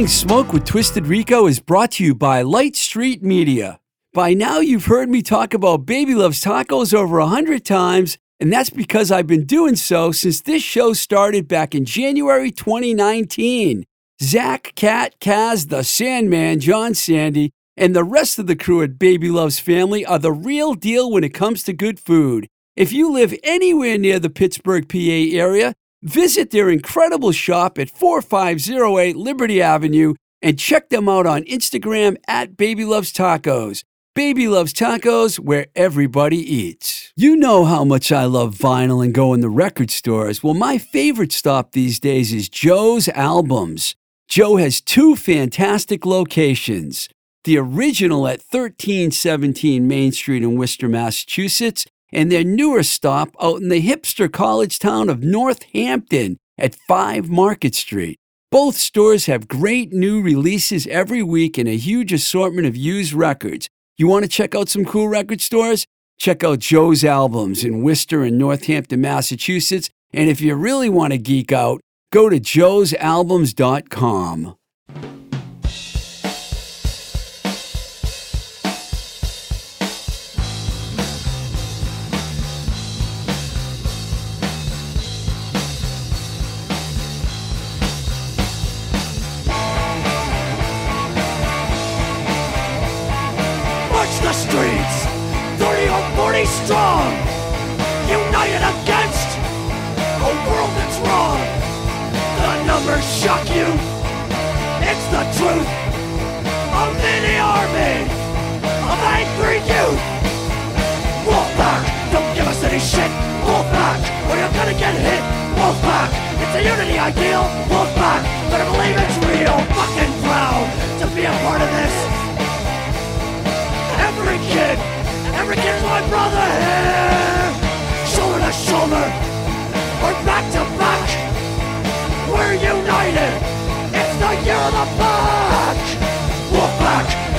Blowing Smoke with Twisted Rico is brought to you by Light Street Media. By now, you've heard me talk about Baby Loves Tacos over a hundred times, and that's because I've been doing so since this show started back in January 2019. Zach, Cat, Kaz, the Sandman, John Sandy, and the rest of the crew at Baby Loves Family are the real deal when it comes to good food. If you live anywhere near the Pittsburgh, PA area, visit their incredible shop at 4508 Liberty Avenue and check them out on Instagram at Baby Loves Tacos. Baby Loves Tacos, where everybody eats. You know how much I love vinyl and going to record stores. Well, my favorite stop these days is Joe's Albums. Joe has two fantastic locations the original at 1317 Main Street in Worcester, Massachusetts, and their newer stop out in the hipster college town of Northampton at 5 Market Street. Both stores have great new releases every week and a huge assortment of used records. You want to check out some cool record stores? Check out Joe's Albums in Worcester and Northampton, Massachusetts. And if you really want to geek out, go to joesalbums.com. strong, united against a world that's wrong. The numbers shock you, it's the truth of any army of angry youth. Wolfpack, don't give us any shit. Wolfpack, or you're gonna get hit. Wolfpack, it's a unity ideal. Wolfpack, better believe it's real. Fucking proud to be a part of this. Every kid, kid my brother here. Shoulder to shoulder, or back to back. We're united. It's the year of the back.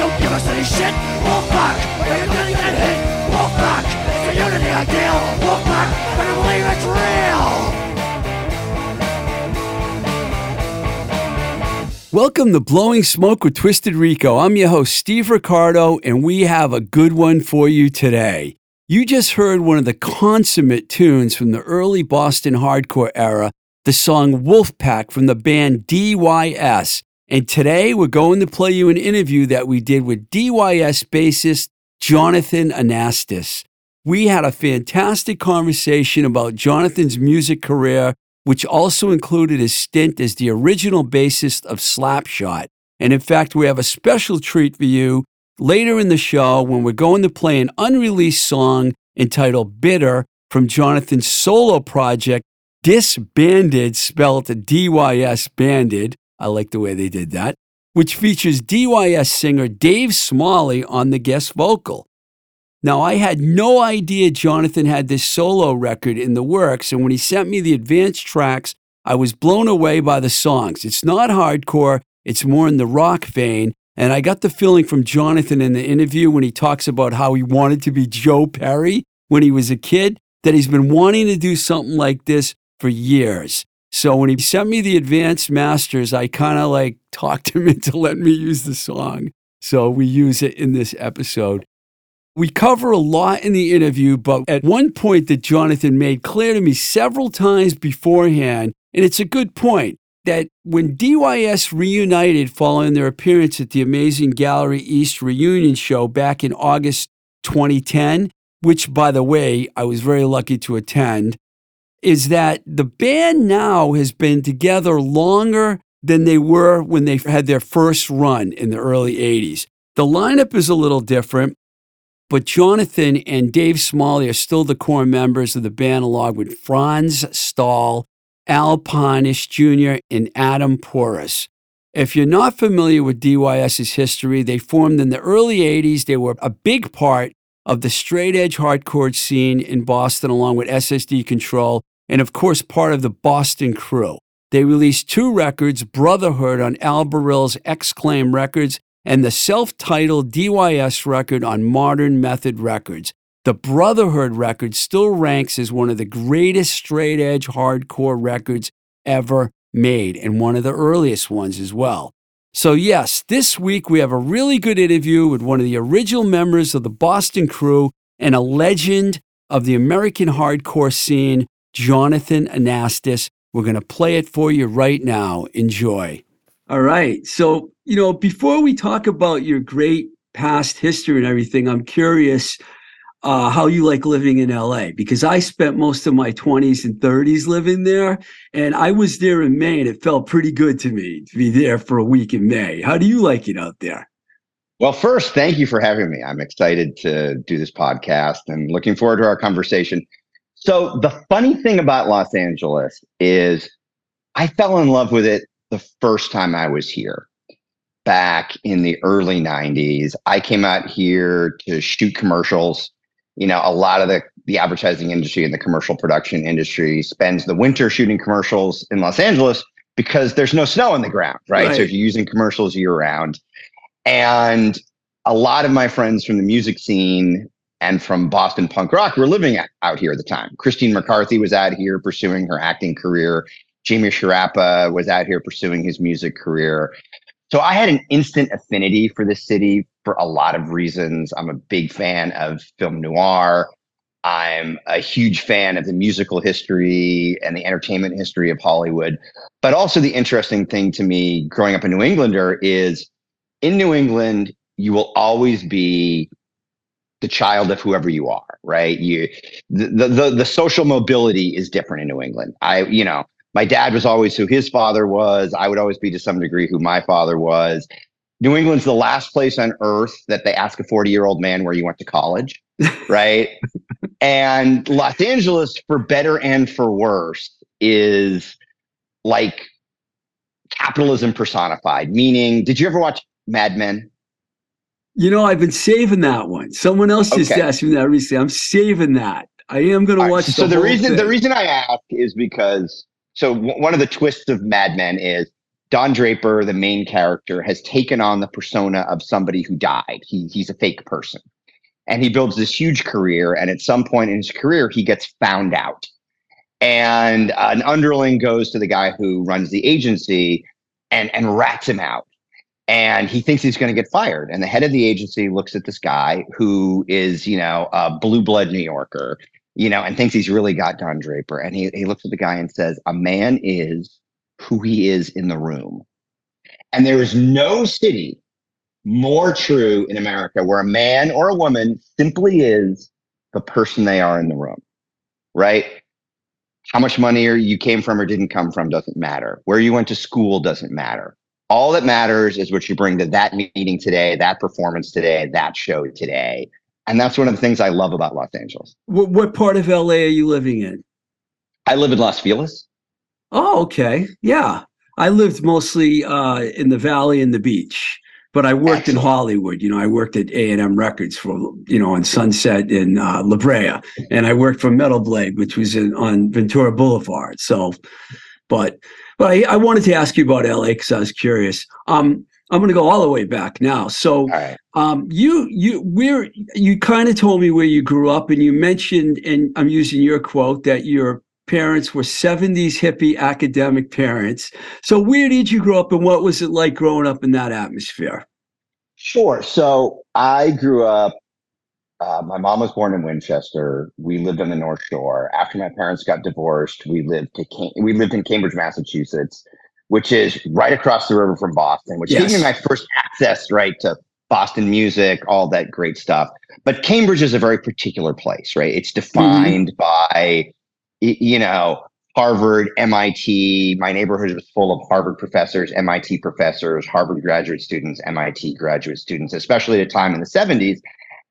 Don't give us any shit. Wolfpack, or you're gonna get hit. Wolfpack, it's the unity ideal. Wolfpack, better believe it's real. Welcome to Blowing Smoke with Twisted Rico. I'm your host, Steve Ricardo, and we have a good one for you today. You just heard one of the consummate tunes from the early Boston hardcore era, the song Wolfpack from the band DYS. And today we're going to play you an interview that we did with DYS bassist Jonathan Anastas. We had a fantastic conversation about Jonathan's music career which also included his stint as the original bassist of Slapshot. And in fact, we have a special treat for you later in the show when we're going to play an unreleased song entitled Bitter from Jonathan's solo project, Disbanded, spelled D-Y-S banded. I like the way they did that, which features DYS singer Dave Smalley on the guest vocal. Now, I had no idea Jonathan had this solo record in the works, and when he sent me the advanced tracks, I was blown away by the songs. It's not hardcore, it's more in the rock vein, and I got the feeling from Jonathan in the interview when he talks about how he wanted to be Joe Perry when he was a kid, that he's been wanting to do something like this for years. So when he sent me the advanced masters, I kind of like talked him into letting me use the song. So we use it in this episode. We cover a lot in the interview, but at one point that Jonathan made clear to me several times beforehand, and it's a good point, that when DYS reunited following their appearance at the Amazing Gallery East reunion show back in August 2010, which, by the way, I was very lucky to attend, is that the band now has been together longer than they were when they had their first run in the early 80s. The lineup is a little different. But Jonathan and Dave Smalley are still the core members of the band, along with Franz Stahl, Al Parnish Jr., and Adam Porras. If you're not familiar with DYS's history, they formed in the early 80s. They were a big part of the straight edge hardcore scene in Boston, along with SS Decontrol, and of course, part of the Boston crew. They released two records Brotherhood on Al Barile's Exclaim Records and the self titled DYS record on Modern Method Records. The Brotherhood record still ranks as one of the greatest straight edge hardcore records ever made, and one of the earliest ones as well. So, yes, this week we have a really good interview with one of the original members of the Boston crew and a legend of the American hardcore scene, Jonathan Anastas. We're going to play it for you right now. Enjoy. All right. So, you know, before we talk about your great past history and everything, I'm curious uh, how you like living in LA because I spent most of my 20s and 30s living there. And I was there in May and it felt pretty good to me to be there for a week in May. How do you like it out there? Well, first, thank you for having me. I'm excited to do this podcast and looking forward to our conversation. So, the funny thing about Los Angeles is I fell in love with it the first time I was here back in the early 90s. I came out here to shoot commercials you know, a lot of the the advertising industry and the commercial production industry spends the winter shooting commercials in Los Angeles because there's no snow on the ground, right? right. So if you're using commercials year round. And a lot of my friends from the music scene and from Boston punk rock were living out here at the time. Christine McCarthy was out here pursuing her acting career. Jamie Sciarappa was out here pursuing his music career. So I had an instant affinity for the city for a lot of reasons. I'm a big fan of film noir. I'm a huge fan of the musical history and the entertainment history of Hollywood. But also, the interesting thing to me growing up a New Englander is in New England, you will always be the child of whoever you are, right? You the the the social mobility is different in New England. I, you know, my dad was always who his father was. I would always be to some degree who my father was. New England's the last place on earth that they ask a 40 year old man where you went to college, right? and Los Angeles, for better and for worse, is like capitalism personified. Meaning, did you ever watch Mad Men? You know, I've been saving that one. Someone else just okay. asked me that recently. I'm saving that. I am going to watch. Right, so the, the reason thing. the reason I ask is because so w- one of the twists of Mad Men is Don Draper, the main character, has taken on the persona of somebody who died. He, he's a fake person. And he builds this huge career. And at some point in his career, he gets found out. And uh, an underling goes to the guy who runs the agency and, and rats him out. And he thinks he's going to get fired. And the head of the agency looks at this guy who is, you know, a blue blood New Yorker you know, and thinks he's really got Don Draper. And he, he looks at the guy and says, A man is who he is in the room. And there is no city more true in America where a man or a woman simply is the person they are in the room, right? How much money you came from or didn't come from doesn't matter. Where you went to school doesn't matter. All that matters is what you bring to that meeting today, that performance today, that show today. And that's one of the things I love about Los Angeles. What, what part of LA are you living in? I live in Los Feliz. Oh, okay. Yeah. I lived mostly uh, in the valley and the beach, but I worked Excellent. in Hollywood. You know, I worked at A&M Records for, you know, on Sunset in uh, La Brea. And I worked for Metal Blade, which was in, on Ventura Boulevard. So, but but I, I wanted to ask you about LA because I was curious. Um, I'm going to go all the way back now. So, right. um, you you where you kind of told me where you grew up, and you mentioned, and I'm using your quote that your parents were 70s hippie academic parents. So, where did you grow up, and what was it like growing up in that atmosphere? Sure. So, I grew up. Uh, my mom was born in Winchester. We lived on the North Shore. After my parents got divorced, we lived to Cam- we lived in Cambridge, Massachusetts which is right across the river from Boston, which yes. gave me my first access, right, to Boston music, all that great stuff. But Cambridge is a very particular place, right? It's defined mm-hmm. by, you know, Harvard, MIT. My neighborhood was full of Harvard professors, MIT professors, Harvard graduate students, MIT graduate students, especially at a time in the 70s.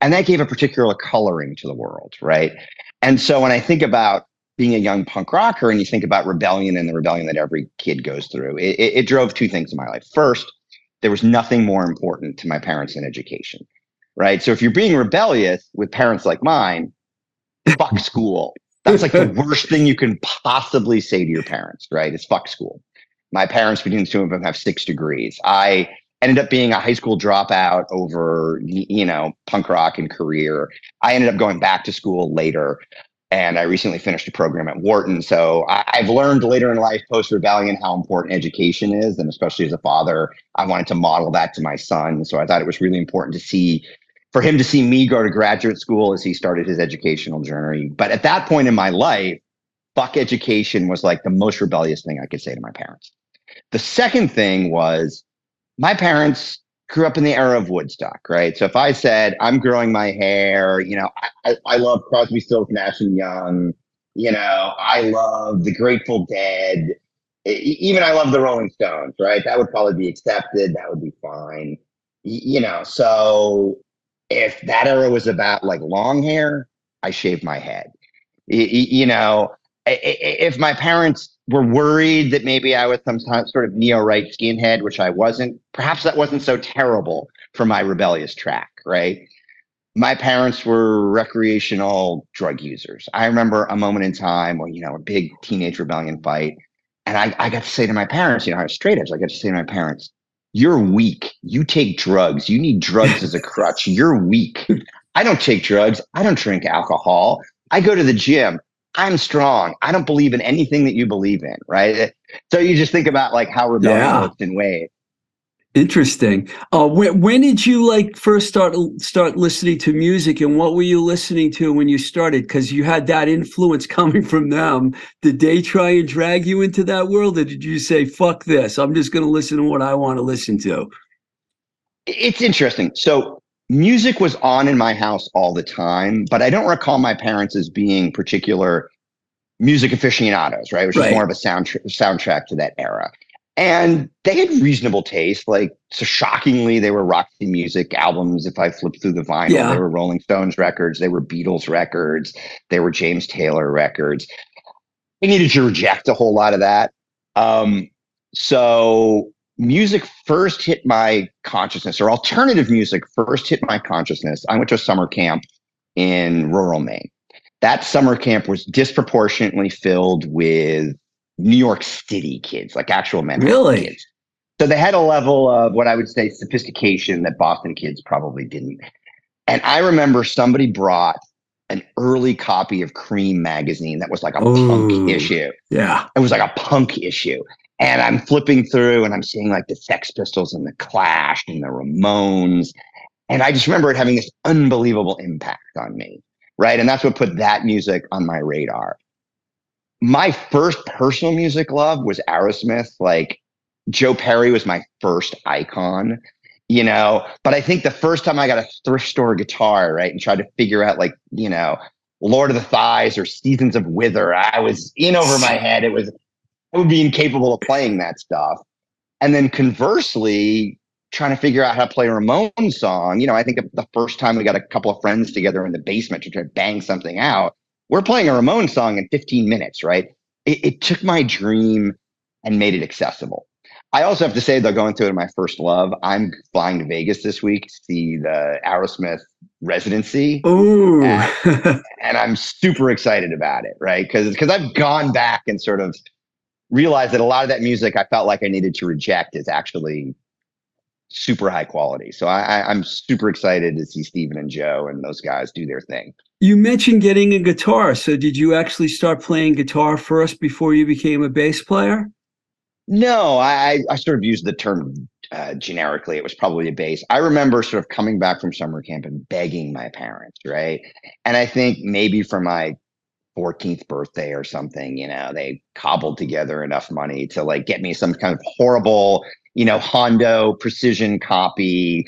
And that gave a particular coloring to the world, right? And so when I think about being a young punk rocker and you think about rebellion and the rebellion that every kid goes through, it, it, it drove two things in my life. First, there was nothing more important to my parents than education, right? So if you're being rebellious with parents like mine, fuck school. That's like the worst thing you can possibly say to your parents, right? It's fuck school. My parents, between the two of them, have six degrees. I ended up being a high school dropout over, you know, punk rock and career. I ended up going back to school later. And I recently finished a program at Wharton. So I, have learned later in life, post rebellion, how important education is, and especially as a father, I wanted to model that to my son. So I thought it was really important to see, for him to see me go to graduate school as he started his educational journey. But at that point in my life, fuck education was like the most rebellious thing I could say to my parents. The second thing was my parents grew up in the era of Woodstock, right? So if I said I'm growing my hair, you know, I, I love Crosby, Stills, Nash and Young. You know, I love the Grateful Dead. Even I love the Rolling Stones, right? That would probably be accepted. That would be fine. You know, so if that era was about like long hair, I shaved my head. You know, if my parents were worried that maybe I was some sort of neo right skinhead, which I wasn't. Perhaps that wasn't so terrible for my rebellious track, right? My parents were recreational drug users. I remember a moment in time when, you know, a big teenage rebellion fight. And I, I got to say to my parents, you know, I was straight edge. I got to say to my parents, you're weak. You take drugs. You need drugs as a crutch. You're weak. I don't take drugs. I don't drink alcohol. I go to the gym. I'm strong. I don't believe in anything that you believe in, right? So you just think about like how rebellion yeah. works in ways. Interesting. Uh, when, when did you like first start start listening to music, and what were you listening to when you started? Because you had that influence coming from them. Did they try and drag you into that world, or did you say "fuck this"? I'm just going to listen to what I want to listen to. It's interesting. So music was on in my house all the time, but I don't recall my parents as being particular music aficionados, right? Which right. was more of a soundtrack soundtrack to that era. And they had reasonable taste. Like, so shockingly, they were Roxy Music albums. If I flip through the vinyl, yeah. they were Rolling Stones records, they were Beatles records, they were James Taylor records. I needed to reject a whole lot of that. Um, so music first hit my consciousness, or alternative music first hit my consciousness. I went to a summer camp in rural Maine. That summer camp was disproportionately filled with New York City kids, like actual men. Really? Kids. So they had a level of what I would say sophistication that Boston kids probably didn't. And I remember somebody brought an early copy of Creem magazine that was like a Ooh, punk issue. Yeah. It was like a punk issue. And I'm flipping through and I'm seeing like the Sex Pistols and the Clash and the Ramones. And I just remember it having this unbelievable impact on me. Right. And that's what put that music on my radar. My first personal music love was Aerosmith. Like Joe Perry was my first icon, you know. But I think the first time I got a thrift store guitar, right, and tried to figure out like, you know, Lord of the Thighs or Seasons of Wither, I was in over my head. It was would be incapable of playing that stuff. And then conversely, trying to figure out how to play a Ramon song. You know, I think the first time we got a couple of friends together in the basement to try to bang something out, we're playing a Ramon song in 15 minutes, right? It, it took my dream and made it accessible. I also have to say, though, going through it, my first love, I'm flying to Vegas this week to see the Aerosmith residency. Ooh. and, and I'm super excited about it, right? Because because I've gone back and sort of realized that a lot of that music I felt like I needed to reject is actually super high quality. So I, I'm super excited to see Steven and Joe and those guys do their thing. You mentioned getting a guitar. So did you actually start playing guitar first before you became a bass player? No, I, I sort of used the term uh, generically. It was probably a bass. I remember sort of coming back from summer camp and begging my parents, right? And I think maybe for my 14th birthday or something, you know, they cobbled together enough money to like get me some kind of horrible, you know, Hondo precision copy.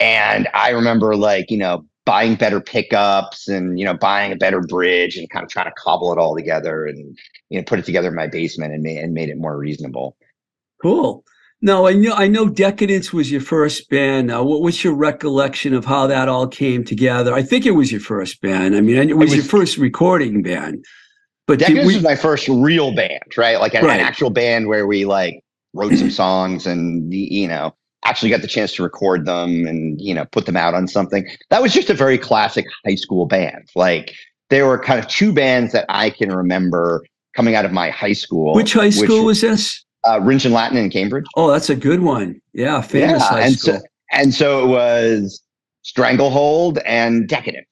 And I remember like, you know, buying better pickups and, you know, buying a better bridge and kind of trying to cobble it all together and, you know, put it together in my basement and, and made it more reasonable. Cool. No, I know. I know. Decadence was your first band. Now, what, what's your recollection of how that all came together? I think it was your first band. I mean, it was, it was your first recording band. But Decadence we, was my first real band, right? Like an, right. an actual band where we like wrote some songs and you know actually got the chance to record them and you know put them out on something. That was just a very classic high school band. Like there were kind of two bands that I can remember coming out of my high school. Which high school which, was this? Uh, Rindge and Latin in Cambridge. Oh, that's a good one. Yeah, famous yeah, high and school. So, and so it was Stranglehold and Decadent.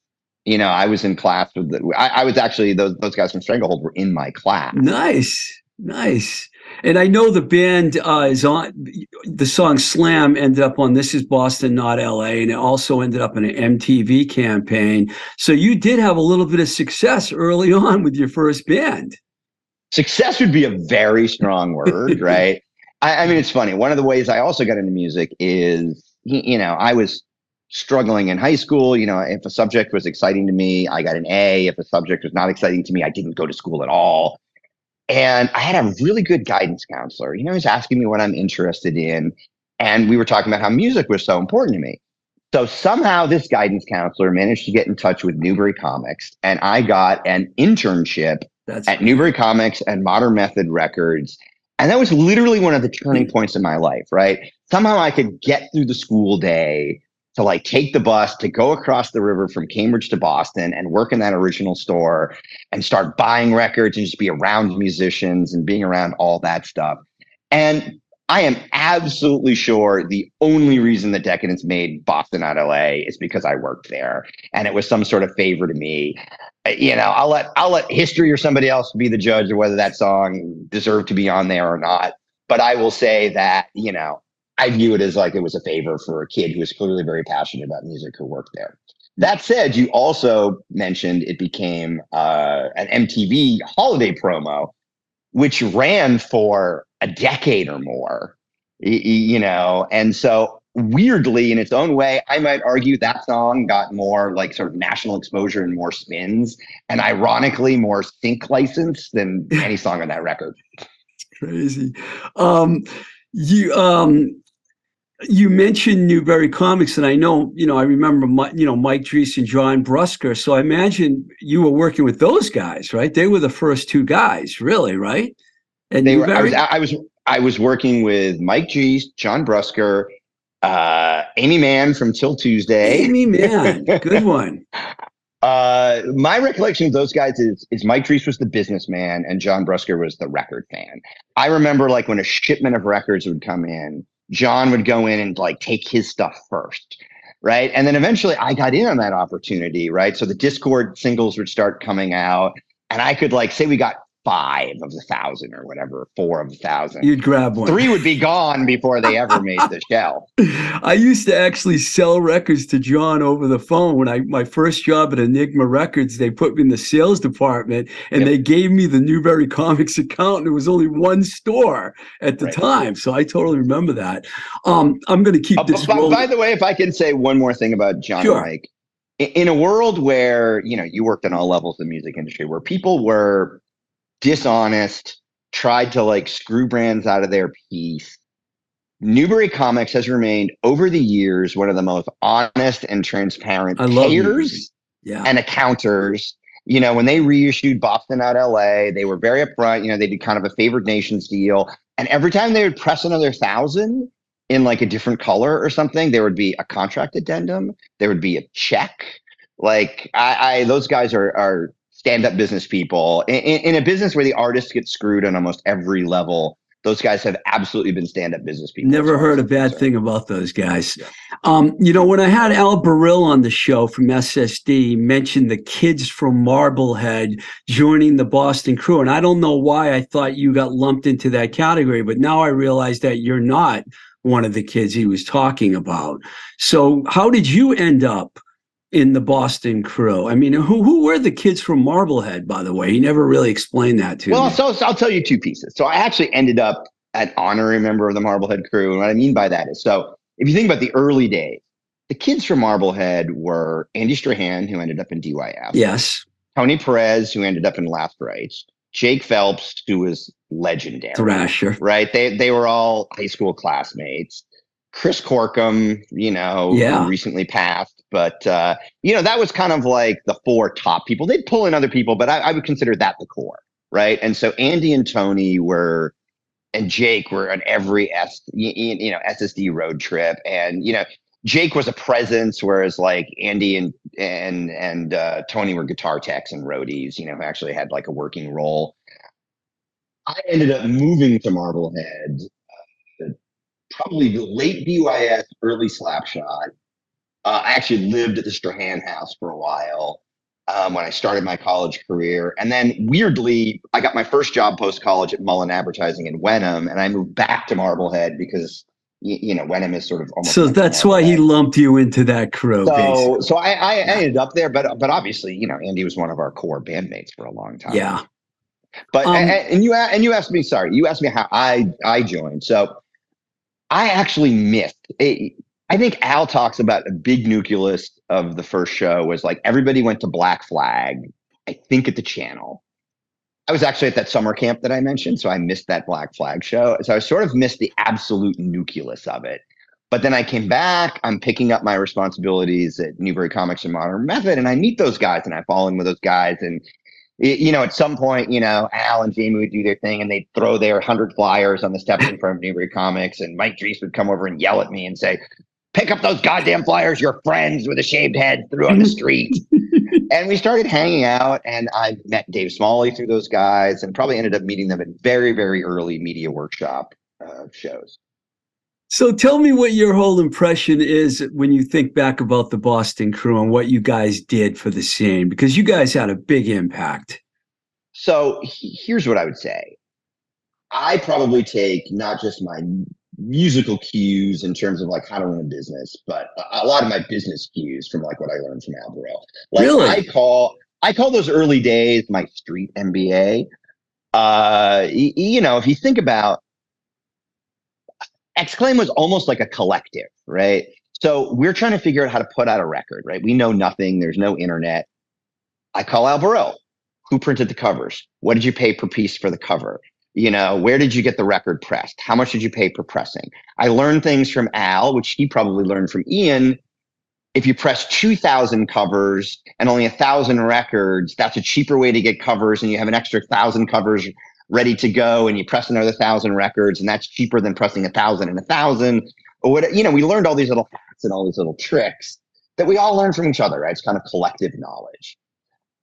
You know, I was in class with the, I, I was actually those those guys from Stranglehold were in my class. Nice, nice. And I know the band uh, is on the song "Slam" ended up on "This Is Boston, Not L.A." and it also ended up in an MTV campaign. So you did have a little bit of success early on with your first band. Success would be a very strong word, right? I, I mean, it's funny. One of the ways I also got into music is, you know, I was struggling in high school. You know, if a subject was exciting to me, I got an A. If a subject was not exciting to me, I didn't go to school at all. And I had a really good guidance counselor. You know, he's asking me what I'm interested in. And we were talking about how music was so important to me. So somehow this guidance counselor managed to get in touch with Newbury Comics, and I got an internship That's at Newbury Comics and Modern Method Records. And that was literally one of the turning mm. points in my life, right? Somehow I could get through the school day to like take the bus to go across the river from Cambridge to Boston and work in that original store and start buying records and just be around musicians and being around all that stuff. And I am absolutely sure the only reason that Decadence made Boston out LA is because I worked there and it was some sort of favor to me. Uh, you know, I'll let I'll let history or somebody else be the judge of whether that song deserved to be on there or not. But I will say that, you know, I view it as like it was a favor for a kid who was clearly very passionate about music who worked there. That said, you also mentioned it became uh, an MTV holiday promo, which ran for a decade or more, you know, and so weirdly, in its own way, I might argue that song got more like sort of national exposure and more spins, and ironically, more sync license than any song on that record. It's crazy. Um, you um you mentioned Newbury Comics, and I know, you know, I remember, you know, Mike Dreese and John Brusger. So I imagine you were working with those guys, right? They were the first two guys, really, right? And they were. I was, I was. I was working with Mike Dreese, John Brusger, uh, Aimee Mann from 'Til Tuesday. Aimee Mann, good one. Uh, my recollection of those guys is is Mike Dreese was the businessman and John Brusger was the record fan. I remember like when a shipment of records would come in John would go in and like take his stuff first. Right. And then eventually I got in on that opportunity. Right. So the Dischord singles would start coming out. And I could like say we got five of the thousand or whatever, four of the thousand. You'd grab one. Three would be gone before they ever made the shelf. I used to actually sell records to John over the phone. When I my first job at Enigma Records, they put me in the sales department and yep. they gave me the Newbury Comics account. And it was only one store at the right. time. So I totally remember that. Um, I'm gonna keep uh, this. By, by, the way, if I can say one more thing about John sure. Mike. In a world where, you know, you worked on all levels of the music industry, where people were dishonest, tried to like screw brands out of their piece. Newbury Comics has remained over the years one of the most honest and transparent I payers yeah. and accounters. You know, when they reissued Boston out LA, they were very upfront. You know, they did kind of a favored nations deal. And every time they would press another thousand in like a different color or something, there would be a contract addendum, there would be a check. Like I, I those guys are are stand-up business people in, in, a business where the artists get screwed on almost every level those guys have absolutely been stand-up business people. Never heard a bad thing about those guys. Yeah. Um, you know, when I had Al Barile on the show from SSD, mentioned the kids from Marblehead joining the Boston crew, and I don't know why I thought you got lumped into that category, but now I realize that you're not one of the kids he was talking about. So, how did you end up in the Boston crew. I mean, who who were the kids from Marblehead, by the way? He never really explained that to well, me. Well, so, so I'll tell you two pieces. So I actually ended up an honorary member of the Marblehead crew. And what I mean by that is so if you think about the early days, the kids from Marblehead were Andy Strachan, who ended up in DYS. Yes. Tony Perez, who ended up in Last Rites. Jake Phelps, who was legendary. Thrasher. Right. They they were all high school classmates. Chris Corkum, you know, yeah. recently passed. But uh, you know, that was kind of like the four top people. They'd pull in other people, but I, I would consider that the core, right? And so Andy and Tony were, and Jake were on every S, you, you know, SSD road trip, and you know, Jake was a presence, whereas like Andy and and and uh, Tony were guitar techs and roadies, you know, who actually had like a working role. I ended up moving to Marblehead probably the late DYS, early Slapshot. Uh, I actually lived at the Strachan house for a while. um, when I started my college career. And then weirdly, I got my first job post college at Mullen Advertising in Wenham, and I moved back to Marblehead because you, know Wenham is sort of almost. So like that's why he lumped you into that crew. So, basically. so I, I ended up there, but but obviously, you know, Andy was one of our core bandmates for a long time. yeah. But Um, and, and you and you asked me, sorry, you asked me how I I joined. So I actually missed. It, I think Al talks about a big nucleus of the first show was like everybody went to Black Flag. I think at the channel. I was actually at that summer camp that I mentioned, so I missed that Black Flag show. So I sort of missed the absolute nucleus of it. But then I came back. I'm picking up my responsibilities at Newbury Comics and Modern Method, and I meet those guys, and I fall in with those guys, and you know, at some point, you know, Al and Jamie would do their thing and they'd throw their hundred flyers on the steps in front of Newbury Comics, and Mike Dreese would come over and yell at me and say, "Pick up those goddamn flyers your friends with a shaved head threw on the street." and we started hanging out, and I met Dave Smalley through those guys, and probably ended up meeting them at very, very early media workshop uh, shows. So tell me what your whole impression is when you think back about the Boston crew and what you guys did for the scene, because you guys had a big impact. So here's what I would say. I probably take not just my musical cues in terms of like how to run a business, but a- lot of my business cues from like what I learned from Al Barile. Like Really? I call I call those early days my street MBA. Uh, you know, if you think about Exclaim was almost like a collective, right? So we're trying to figure out how to put out a record, right? We know nothing. There's no internet. I call Al. Who printed the covers? What did you pay per piece for the cover? You know, where did you get the record pressed? How much did you pay per pressing? I learned things from Al, which he probably learned from Ian. If you press 2,000 covers and only a thousand records, that's a cheaper way to get covers, and you have an extra thousand covers ready to go, and you press another thousand records, and that's cheaper than pressing a thousand and a thousand. Or what you know, we learned all these little hacks and all these little tricks that we all learn from each other, right? It's kind of collective knowledge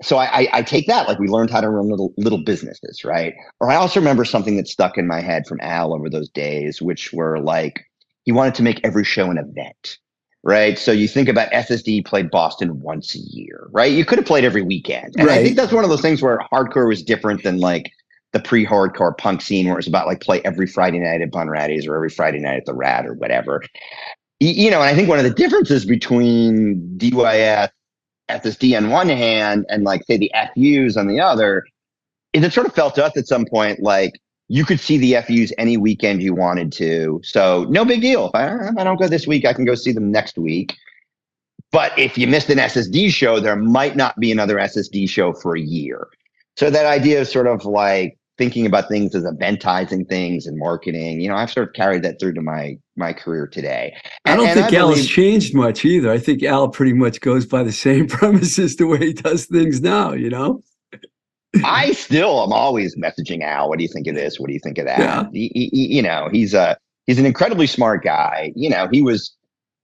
so I, I, I take that like we learned how to run little little businesses, right? Or I also remember something that stuck in my head from Al over those days, which were like he wanted to make every show an event, right? So you think about SSD played Boston once a year, right? You could have played every weekend, and I think that's one of those things where hardcore was different than like the pre-hardcore punk scene, where it's about like play every Friday night at Bunratty's or every Friday night at the Rat or whatever. You know, and I think one of the differences between DYS SSD on one hand and like say the FUs on the other, is it sort of felt to us at some point like you could see the FUs any weekend you wanted to. So no big deal. If I, if I don't go this week, I can go see them next week. But if you missed an SSD show, there might not be another SSD show for a year. So that idea of sort of like thinking about things as eventizing things and marketing, you know, I've sort of carried that through to my my career today. I don't And- and think Al has changed much either. I think Al pretty much goes by the same premises the way he does things now, you know? I still am always messaging Al. What do you think of this? What do you think of that? Yeah. He- he- you know, he's a he's an incredibly smart guy. You know, he was,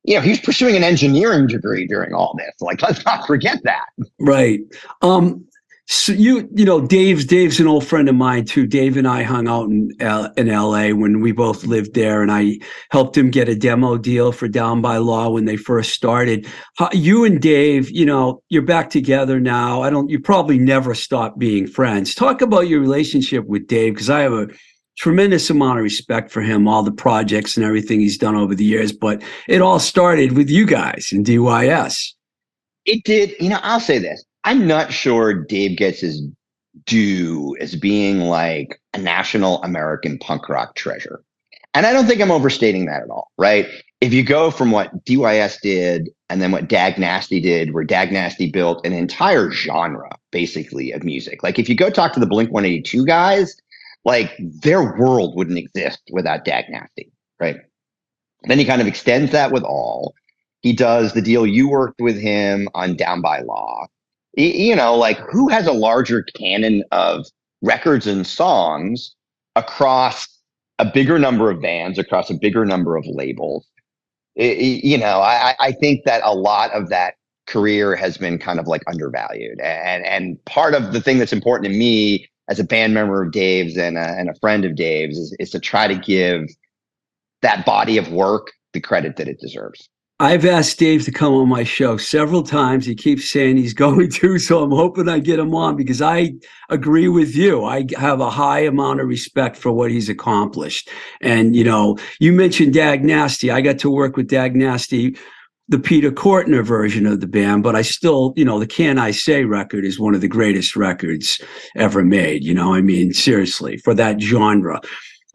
you know, he's pursuing an engineering degree during all this. Like, let's not forget that. Right. Um, so you, you know, Dave's Dave's an old friend of mine too. Dave and I hung out in uh, L, in L.A. when we both lived there, and I helped him get a demo deal for Down by Law when they first started. How, you and Dave, you know, you're back together now. I don't. You probably never stopped being friends. Talk about your relationship with Dave because I have a tremendous amount of respect for him, all the projects and everything he's done over the years. But it all started with you guys in DYS. It did. You know, I'll say this. I'm not sure Dave gets his due as being like a national American punk rock treasure. And I don't think I'm overstating that at all, right? If you go from what DYS did and then what Dag Nasty did, where Dag Nasty built an entire genre basically of music. Like if you go talk to the Blink 182 guys, like their world wouldn't exist without Dag Nasty, right? Then he kind of extends that with all. He does the deal you worked with him on Down by Law. You know, like who has a larger canon of records and songs across a bigger number of bands, across a bigger number of labels? I- I- You know, I, I- I think that a lot of that career has been kind of like undervalued. And and part of the thing that's important to me as a band member of Dave's and a, and a friend of Dave's is, is to try to give that body of work the credit that it deserves. I've asked Dave to come on my show several times. He keeps saying he's going to, so I'm hoping I get him on because I agree with you. I have a high amount of respect for what he's accomplished. And you know, you mentioned Dag Nasty. I got to work with Dag Nasty, the Peter Cortner version of the band, but I still, you know, the Can I Say record is one of the greatest records ever made. You know, I mean, seriously, for that genre.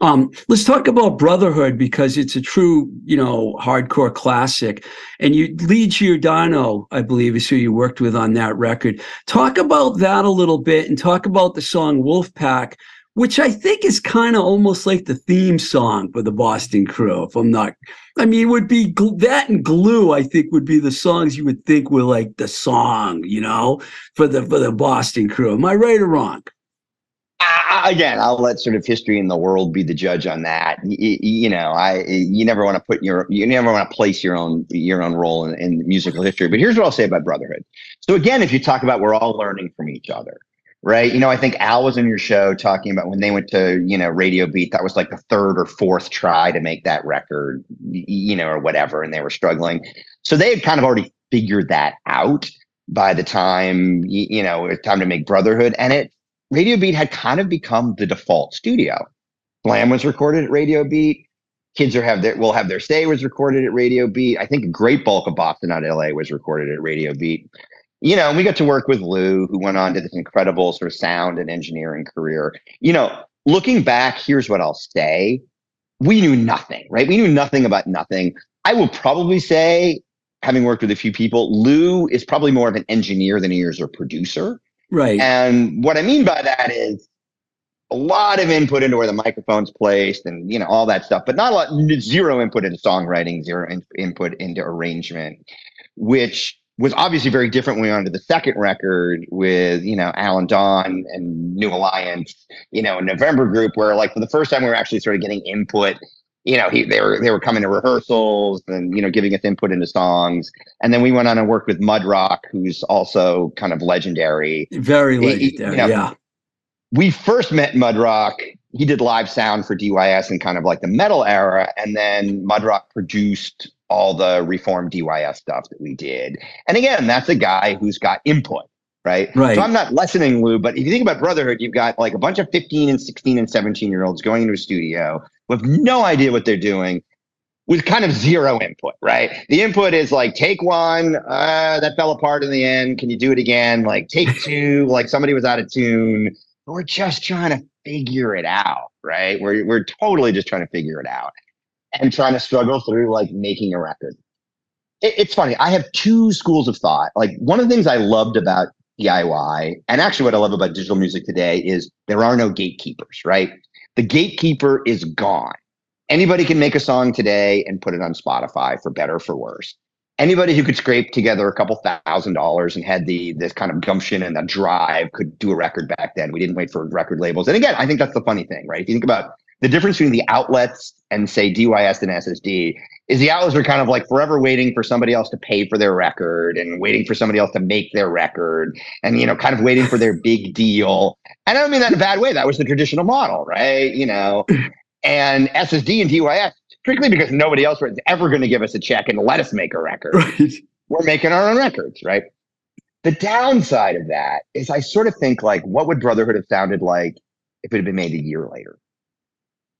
Um, let's talk about Brotherhood because it's a true, you know, hardcore classic. And you, Lou Giordano, I believe, is who you worked with on that record. Talk about that a little bit and talk about the song Wolfpack, which I think is kind of almost like the theme song for the Boston Crew. If I'm not, I mean, it would be that and Glue. I think would be the songs you would think were like the song, you know, for the for the Boston Crew. Am I right or wrong? Again, I'll let sort of history in the world be the judge on that. You, you know, I you never want to put your you never want to place your own your own role in, in musical history. But here's what I'll say about brotherhood. So again, if you talk about we're all learning from each other, right? You know, I think Al was in your show talking about when they went to you know Radio Beat. That was like the third or fourth try to make that record, you know, or whatever, and they were struggling. So they had kind of already figured that out by the time you know it's time to make Brotherhood, and it Radio Beat had kind of become the default studio. Glam was recorded at Radio Beat. Kids are have their will have their stay was recorded at Radio Beat. I think a great bulk of Boston out LA was recorded at Radio Beat. You know, we got to work with Lou, who went on to this incredible sort of sound and engineering career. You know, looking back, here's what I'll say. We knew nothing, right? We knew nothing about nothing. I will probably say, having worked with a few people, Lou is probably more of an engineer than he is a producer. Right. And what I mean by that is a lot of input into where the microphone's placed and you know all that stuff, but not a lot zero input into songwriting, zero in, input into arrangement, which was obviously very different when we went to the second record with you know Alan Dawn and New Alliance, you know, November Group, where like for the first time we were actually sort of getting input you know, he they were they were coming to rehearsals and you know giving us input into songs, and then we went on and worked with Mudrock, who's also kind of legendary, very legendary. You know, yeah, we first met Mudrock. He did live sound for DYS in kind of like the metal era, and then Mudrock produced all the reformed DYS stuff that we did. And again, that's a guy who's got input right? Right. So I'm not lessening Lou, but if you think about Brotherhood, you've got like a bunch of 15 and 16 and 17 year olds going into a studio with no idea what they're doing with kind of zero input, right? The input is like take one, uh, that fell apart in the end. Can you do it again? Like take two, like somebody was out of tune. We're just trying to figure it out, right? We're we're totally just trying to figure it out and trying to struggle through like making a record. It, it's funny. I have two schools of thought. Like one of the things I loved about DIY. And actually, what I love about digital music today is there are no gatekeepers, right? The gatekeeper is gone. Anybody can make a song today and put it on Spotify for better for worse. Anybody who could scrape together a couple thousand dollars and had the this kind of gumption and the drive could do a record back then. We didn't wait for record labels. And again, I think that's the funny thing, right? If you think about the difference between the outlets and say DYS and SSD is the outlets are kind of like forever waiting for somebody else to pay for their record and waiting for somebody else to make their record and you know kind of waiting for their big deal. And i don't mean that in a bad way. That was the traditional model right? You know? And ssd and dys strictly because nobody else was ever going to give us a check and let us make a record. Right. we're making our own records right? The downside of that is i sort of think like what would brotherhood have sounded like if it had been made a year later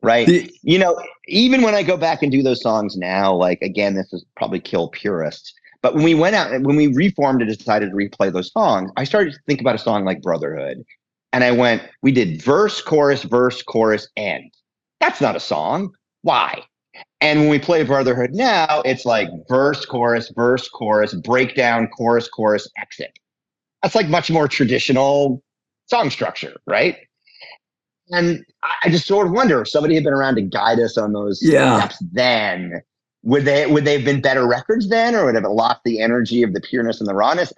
right? The, you know, even when I go back and do those songs now, like again, this is probably kill purists. But when we went out when we reformed and decided to replay those songs, I started to think about a song like Brotherhood. And I went, we did verse, chorus, verse, chorus, end. That's not a song. Why? And when we play Brotherhood now, it's like verse, chorus, verse, chorus, breakdown, chorus, chorus, exit. That's like much more traditional song structure, right? And I just sort of wonder if somebody had been around to guide us on those yeah. steps then, would they would they have been better records then, or would have lost the energy of the pureness and the rawness?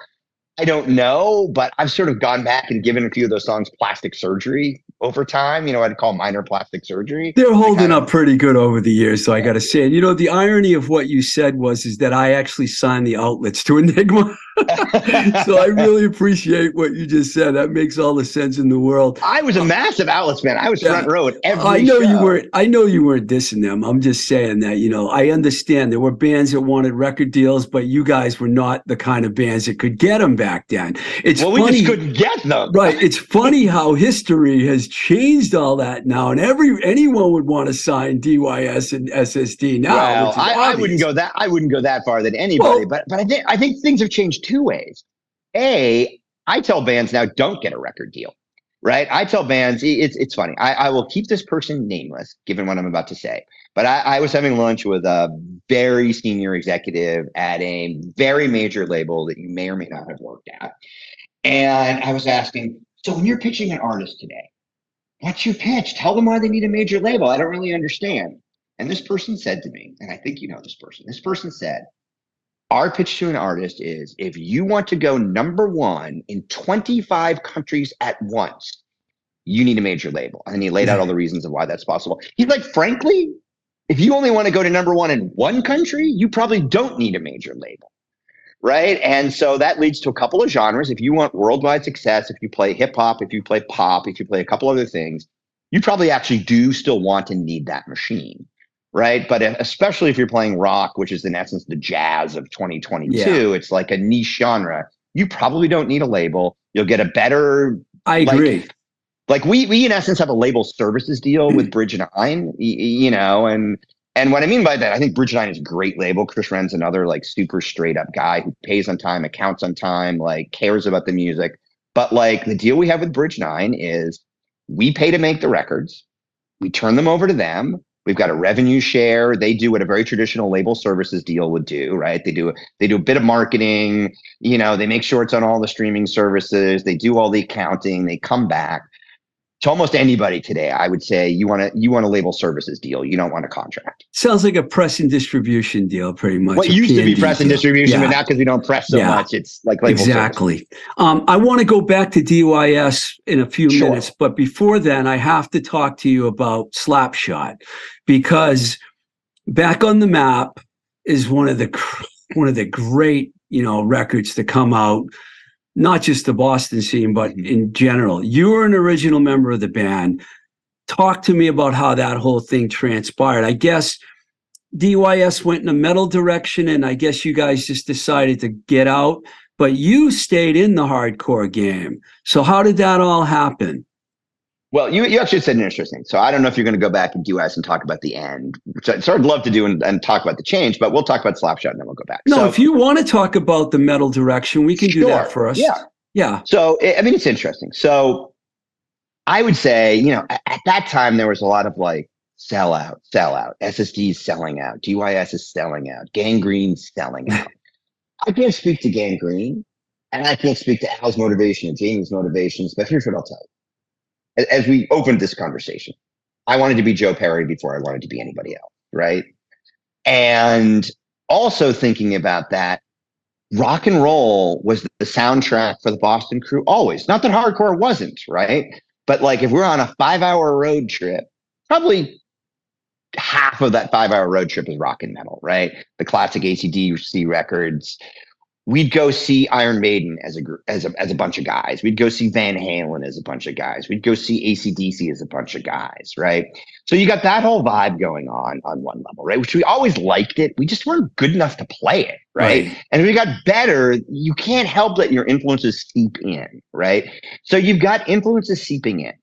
I don't know, but I've sort of gone back and given a few of those songs plastic surgery over time. You know, I'd call minor plastic surgery. They're holding up pretty good over the years, so yeah. I got to say. And you know, the irony of what you said was is that I actually signed the outlets to Enigma. so I really appreciate what you just said. That makes all the sense in the world. I was a massive Outlets fan. I was Yeah. front row at every. I know you weren't. I know you weren't dissing them. I'm just saying that you know I understand there were bands that wanted record deals, but you guys were not the kind of bands that could get them back then. It's Well, we funny, just couldn't get them. right? It's funny how history has changed all that now, and every anyone would want to sign DYS and SSD now. well, I, I wouldn't go that. I wouldn't go that far than anybody. Well- but but I think I think things have changed two ways. A, I tell bands now don't get a record deal. Right? I tell bands it's it's funny. I, I will keep this person nameless, given what I'm about to say. But I, I was having lunch with a very senior executive at a very major label that you may or may not have worked at. And I was asking, so when you're pitching an artist today, what's your pitch? Tell them why they need a major label. I don't really understand. And this person said to me, and I think you know this person, this person said, Our pitch to an artist is if you want to go number one in 25 countries at once, you need a major label. And he laid out all the reasons of why that's possible. He's like, frankly, if you only want to go to number one in one country, you probably don't need a major label. Right. And so that leads to a couple of genres. If you want worldwide success, if you play hip hop, if you play pop, if you play a couple other things, you probably actually do still want and need that machine right? But especially if you're playing rock, which is in essence the jazz of 2022, it's like a niche genre. You probably don't need a label. You'll get a better I like- agree. like we we in essence have a label services deal with Bridge Nine, y- y- you know, and and what I mean by that, I think Bridge Nine is a great label. Chris Wrenn's another like super straight up guy who pays on time, accounts on time, like cares about the music. But like the deal we have with Bridge Nine is we pay to make the records, we turn them over to them. We've got a revenue share. They do what a very traditional label services deal would do, right? They do they do a bit of marketing, you know, they make sure it's on all the streaming services, they do all the accounting, they come back to almost anybody today, I would say you want to you want a label services deal. You don't want a contract. Sounds like a press and distribution deal, pretty much. What used to be press and deal. distribution, Yeah. but now because we don't press so Yeah. much. It's like label. Exactly. Um, I want to go back to DYS in a few Sure. minutes, but before then, I have to talk to you about Slapshot because back on the map is one of the one of the great you know records to come out, not just the Boston scene, but Mhm. in general. You were an original member of the band. Talk to me about how that whole thing transpired. I guess DYS went in a metal direction, and I guess you guys just decided to get out but you stayed in the hardcore game. So how did that all happen? Well, you, you actually said an interesting. So I don't know if you're going to go back and do us and talk about the end, which I'd sort of love to do and, and talk about the change, but we'll talk about Slapshot and then we'll go back. No, so, if you want to talk about the metal direction, we can do that for us. Yeah. Yeah. So I I mean, it's interesting. So I would say, you know, at that time there was a lot of like sell out, sell out, SSD is selling out, DYS is selling out, Gang Green selling out. I can't speak to Gang Green, and I can't speak to Al's motivation and Jamie's motivations, but here's what I'll tell you. As we opened this conversation, I wanted to be Joe Perry before I wanted to be anybody else, right? And also thinking about that, rock and roll was the soundtrack for the Boston crew always. Not that hardcore wasn't, right? But like if we're on a five hour road trip, probably half of that five hour road trip is rock and metal, right? The classic ACDC records. We'd go see Iron Maiden as a group, as a, as a bunch of guys. We'd go see Van Halen as a bunch of guys. We'd go see ACDC as a bunch of guys, right? So you got that whole vibe going on on one level, right? Which we always liked it. We just weren't good enough to play it, right? And we got better, you can't help that your influences seep in, right? So you've got influences seeping in.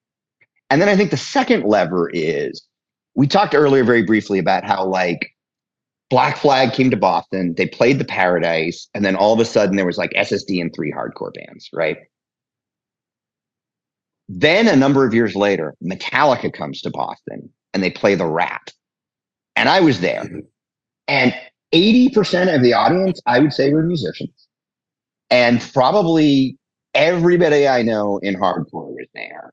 And then I think the second lever is we talked earlier very briefly about how like Black Flag came to Boston, they played the Paradise, and then all of a sudden there was like SSD and three hardcore bands, right? Then a number of years later, Metallica comes to Boston and they play the Rat. And I was there. Mm-hmm. And 80% of the audience, I would say, were musicians. And probably everybody I know in hardcore was there.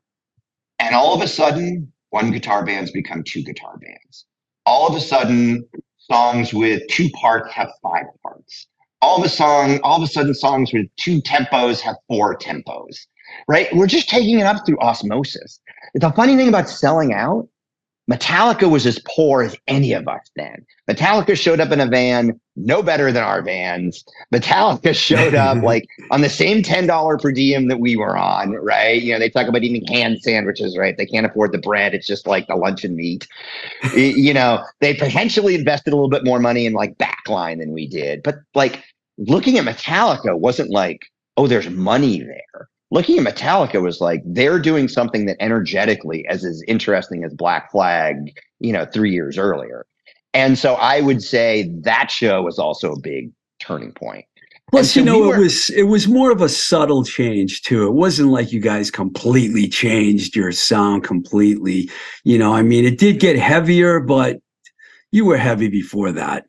And all of a sudden, one guitar bands become two guitar bands. All of a sudden, songs with two parts have five parts. All of a song, all of a sudden, songs with two tempos have four tempos. Right? We're just taking it up through osmosis. The funny thing about selling out, Metallica was as poor as any of us then. Metallica showed up in a van, no better than our vans. Metallica showed up like on the same $10 per diem that we were on, right? You know, they talk about eating hand sandwiches, right? They can't afford the bread. It's just like the luncheon meat. you know, they potentially invested a little bit more money in like backline than we did. But like looking at Metallica wasn't like, oh, there's money there looking at Metallica was like they're doing something that energetically as is interesting as Black Flag, you know, three years earlier. And so I would say that show was also a big turning point. Plus, so you know, we were, it was it was more of a subtle change too. It wasn't like you guys completely changed your sound completely. You know, I mean, it did get heavier, but you were heavy before that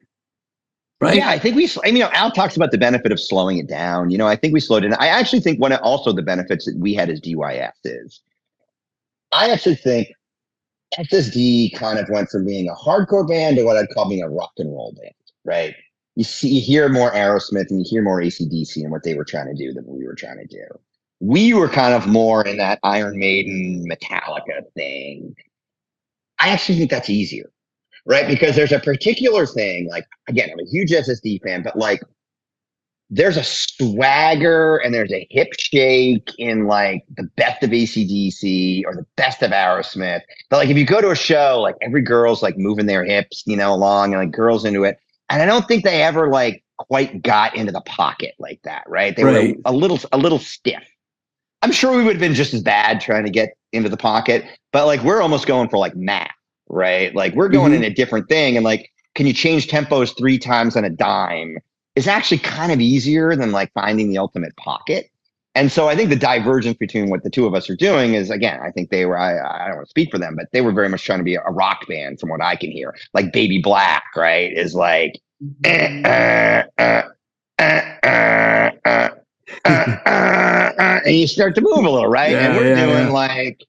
right? Yeah, I think we. I mean, Al talks about the benefit of slowing it down. You know, I think we slowed it. I actually think one of also the benefits that we had as DYS is, I actually think SSD kind of went from being a hardcore band to what I'd call being a rock and roll band, right? You see, you hear more Aerosmith and you hear more ACDC and what they were trying to do than we were trying to do. We were kind of more in that Iron Maiden, Metallica thing. I actually think that's easier right? Because there's a particular thing, like, again, I'm a huge SSD fan, but like, there's a swagger and there's a hip shake in like the best of ACDC or the best of Aerosmith. But like, if you go to a show, like every girl's like moving their hips, you know, along and like girls into it. And I don't think they ever like quite got into the pocket like that, right? They right. were a little, a little stiff. I'm sure we would have been just as bad trying to get into the pocket, but like we're almost going for like math right? Like we're going mm-hmm. in a different thing. And like, can you change tempos three times on a dime? Is actually kind of easier than like finding the ultimate pocket. And so I think the divergence between what the two of us are doing is again, I think they were, I, I don't want to speak for them, but they were very much trying to be a rock band from what I can hear. Like Baby Black, right? Is like, and you start to move a little, right? Yeah, and we're yeah, doing yeah. like,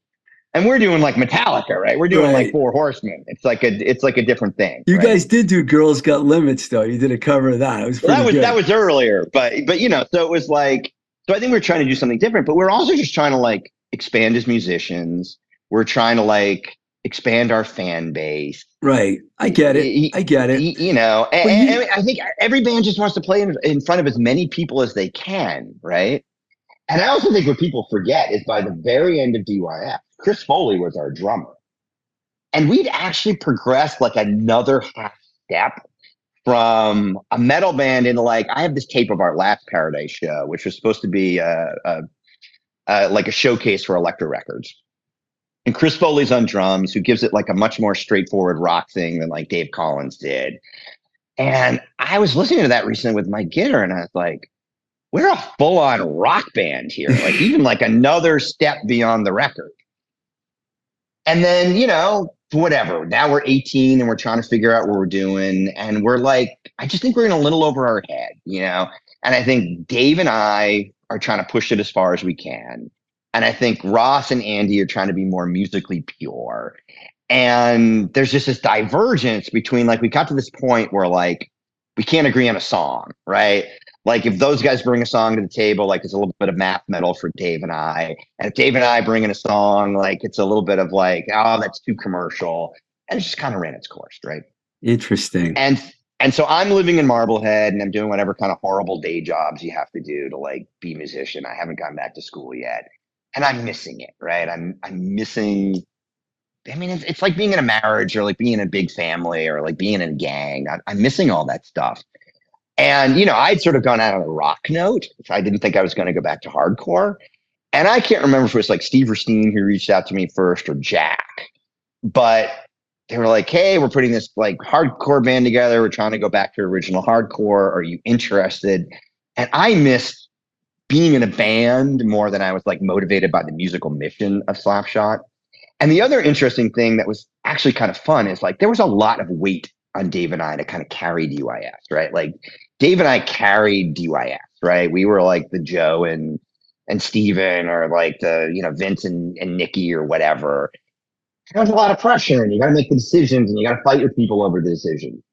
and we're doing like Metallica, right? We're doing right. like Four Horsemen. It's like a it's like a different thing. You right? guys did do Girls Got Limits though. You did a cover of that. It was well, that was good. that was earlier, but but you know, so it was like so I think we're trying to do something different, but we're also just trying to like expand as musicians. We're trying to like expand our fan base. Right. I get it. I get it. You know, and, you, and I think every band just wants to play in, in front of as many people as they can, right? And I also think what people forget is by the very end of DYS, Chris Foley was our drummer. And we'd actually progressed like another half step from a metal band into like, I have this tape of our last Paradise show, which was supposed to be a, a, a like a showcase for Elektra Records. And Chris Foley's on drums, who gives it like a much more straightforward rock thing than like Dave Collins did. And I was listening to that recently with my gear, and I was like, we're a full on rock band here, like even like another step beyond the record. And then, you know, whatever. Now we're 18 and we're trying to figure out what we're doing. And we're like, I just think we're in a little over our head, you know? And I think Dave and I are trying to push it as far as we can. And I think Ross and Andy are trying to be more musically pure. And there's just this divergence between like, we got to this point where like, we can't agree on a song, right? Like if those guys bring a song to the table, like it's a little bit of math metal for Dave and I. And if Dave and I bring in a song, like it's a little bit of like, oh, that's too commercial. And it just kind of ran its course, right? Interesting. And and so I'm living in Marblehead and I'm doing whatever kind of horrible day jobs you have to do to like be a musician. I haven't gone back to school yet. And I'm missing it, right? I'm I'm missing I mean, it's, it's like being in a marriage or like being in a big family or like being in a gang. I, I'm missing all that stuff. And, you know, I'd sort of gone out on a rock note. I didn't think I was going to go back to hardcore. And I can't remember if it was like Steve Verstein who reached out to me first or Jack, but they were like, hey, we're putting this like hardcore band together. We're trying to go back to original hardcore. Are you interested? And I missed being in a band more than I was like motivated by the musical mission of Slapshot. And the other interesting thing that was actually kind of fun is like there was a lot of weight on Dave and I to kind of carry DYS, right? Like Dave and I carried DYS, right? We were like the Joe and and Steven or like the, you know, Vince and, and Nikki or whatever. There's a lot of pressure and you got to make the decisions and you got to fight with people over the decision.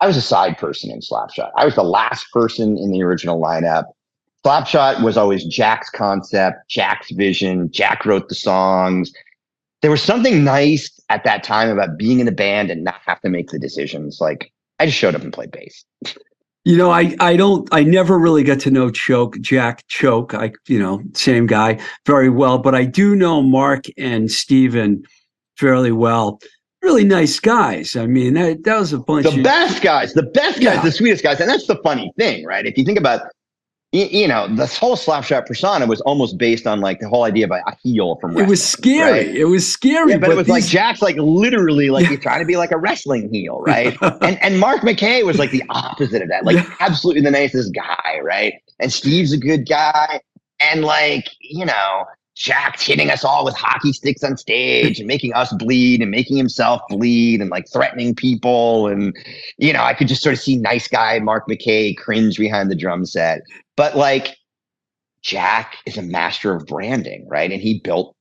I was a side person in Slapshot. I was the last person in the original lineup. Slapshot was always Jack's concept, Jack's vision. Jack wrote the songs. There was something nice at that time about being in a band and not have to make the decisions. Like I just showed up and played bass. You know, I I don't I never really got to know Choke Jack Choke. I you know same guy very well, but I do know Mark and Steven fairly well. Really nice guys. I mean, that that was a bunch The of best guys, the best guys, Yeah. the sweetest guys, and that's the funny thing, right? If you think about, you, you know, this whole Slapshot persona was almost based on like the whole idea of a heel from It was scary. right? It was scary. Yeah, but, it was like Jack's like literally like he's trying to be like a wrestling heel, right? and and Mark McKay was like the opposite of that, like Yeah. absolutely the nicest guy, right? And Steve's a good guy, and like you know, Jack's hitting us all with hockey sticks on stage and making us bleed and making himself bleed and like threatening people, and you know, I could just sort of see nice guy Mark McKay cringe behind the drum set, but like Jack is a master of branding, right? And he built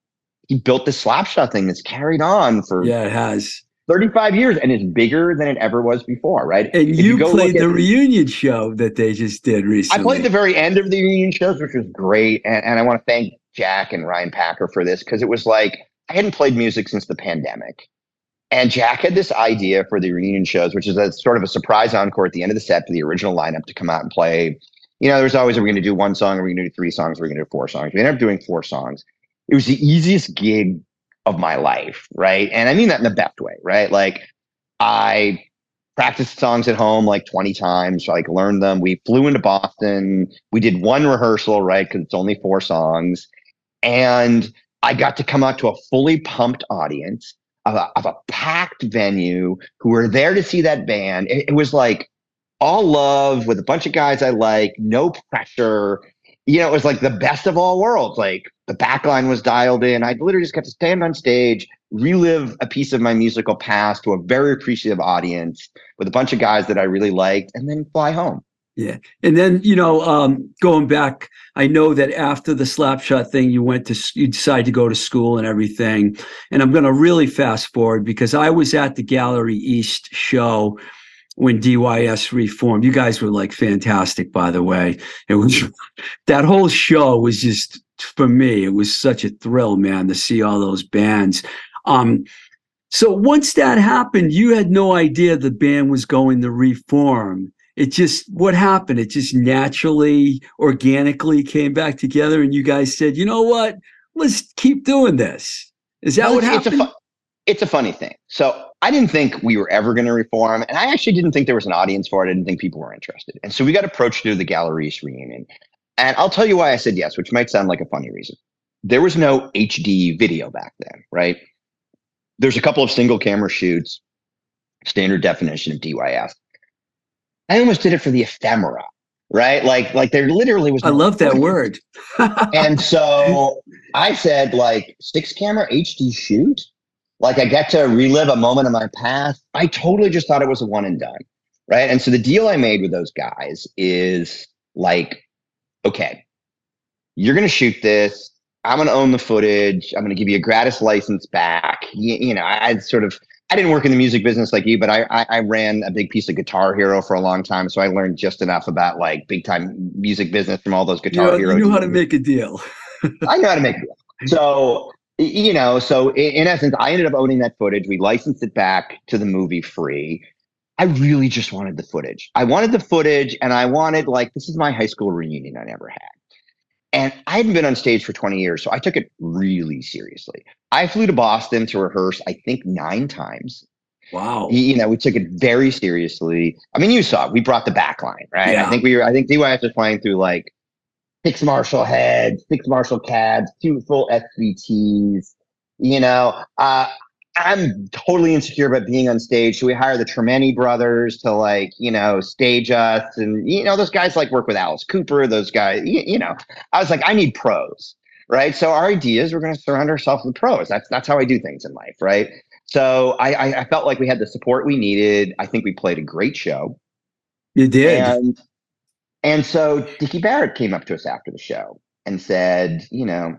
he built this slapshot thing that's carried on for yeah, it has. 35 years and is bigger than it ever was before, right? And If you, played the at- reunion show that they just did recently. I played the very end of the reunion shows, which was great. And, and I want to thank Jack and Ryan Packer for this because it was like I hadn't played music since the pandemic. And Jack had this idea for the reunion shows, which is a sort of a surprise encore at the end of the set for the original lineup to come out and play. You know, there's always, are we going to do one song? Are we going to do three songs? Are we going to do four songs? We ended up doing four songs. It was the easiest gig of my life, right? And I mean that in the best way, right? Like I practiced songs at home like 20 times, like learned them. We flew into Boston. We did one rehearsal, right? Because it's only four songs. And I got to come out to a fully pumped audience of a, of a packed venue who were there to see that band. It, it was like all love with a bunch of guys I like, no pressure. You know, it was like the best of all worlds. Like the backline was dialed in. I literally just got to stand on stage, relive a piece of my musical past to a very appreciative audience with a bunch of guys that I really liked, and then fly home. Yeah. And then, you know, um, going back, I know that after the slapshot thing, you went to, you decided to go to school and everything. And I'm going to really fast forward because I was at the Gallery East show when DYS reformed. You guys were like fantastic, by the way. It was that whole show was just for me, it was such a thrill, man, to see all those bands. Um, so once that happened, you had no idea the band was going to reform it just what happened it just naturally organically came back together and you guys said you know what let's keep doing this is that Well, what happened it's a funny thing. So I didn't think we were ever going to reform, and I actually didn't think there was an audience for it. I didn't think people were interested, and so we got approached to do the Gallery East reunion. And I'll tell you why I said yes, which might sound like a funny reason. There was no HD video back then, right? There's a couple of single camera shoots, standard definition of DYS. I almost did it for the ephemera, right? Like, like there literally was. i love that word And so I said, like, six camera HD shoot. Like, I get to relive a moment of my past. I totally just thought it was a one and done. Right. And so the deal I made with those guys is like, okay, you're going to shoot this. I'm going to own the footage. I'm going to give you a gratis license back. You, you know, I, I sort of, I didn't work in the music business like you, but I, I I ran a big piece of Guitar Hero for a long time, so I learned just enough about like big time music business from all those you, Guitar know, Hero. you knew how to make a deal I know how to make it. So, y- you know, so in, essence, I ended up owning that footage. We licensed it back to the movie free. I really just wanted the footage. I wanted the footage and I wanted, like, this is my high school reunion I never had. And I hadn't been on stage for 20 years, so I took it really seriously. I flew to Boston to rehearse, I think, nine times. wow You know, we took it very seriously. I mean, you saw it. We brought the back line, right? Yeah. I think we were, I think DYS was playing through like six Marshall heads, six Marshall cabs, two full SVTs. You know, uh, I'm totally insecure about being on stage. So we hire the Tremeni brothers to like, you know, stage us. And, you know, those guys like work with Alice Cooper, those guys, you, you know, I was like, I need pros, right? So our idea is we're going to surround ourselves with pros. That's, that's how I do things in life, right? So I, I, I felt like we had the support we needed. I think we played a great show. you did And and so Dickie Barrett came up to us after the show and said, you know,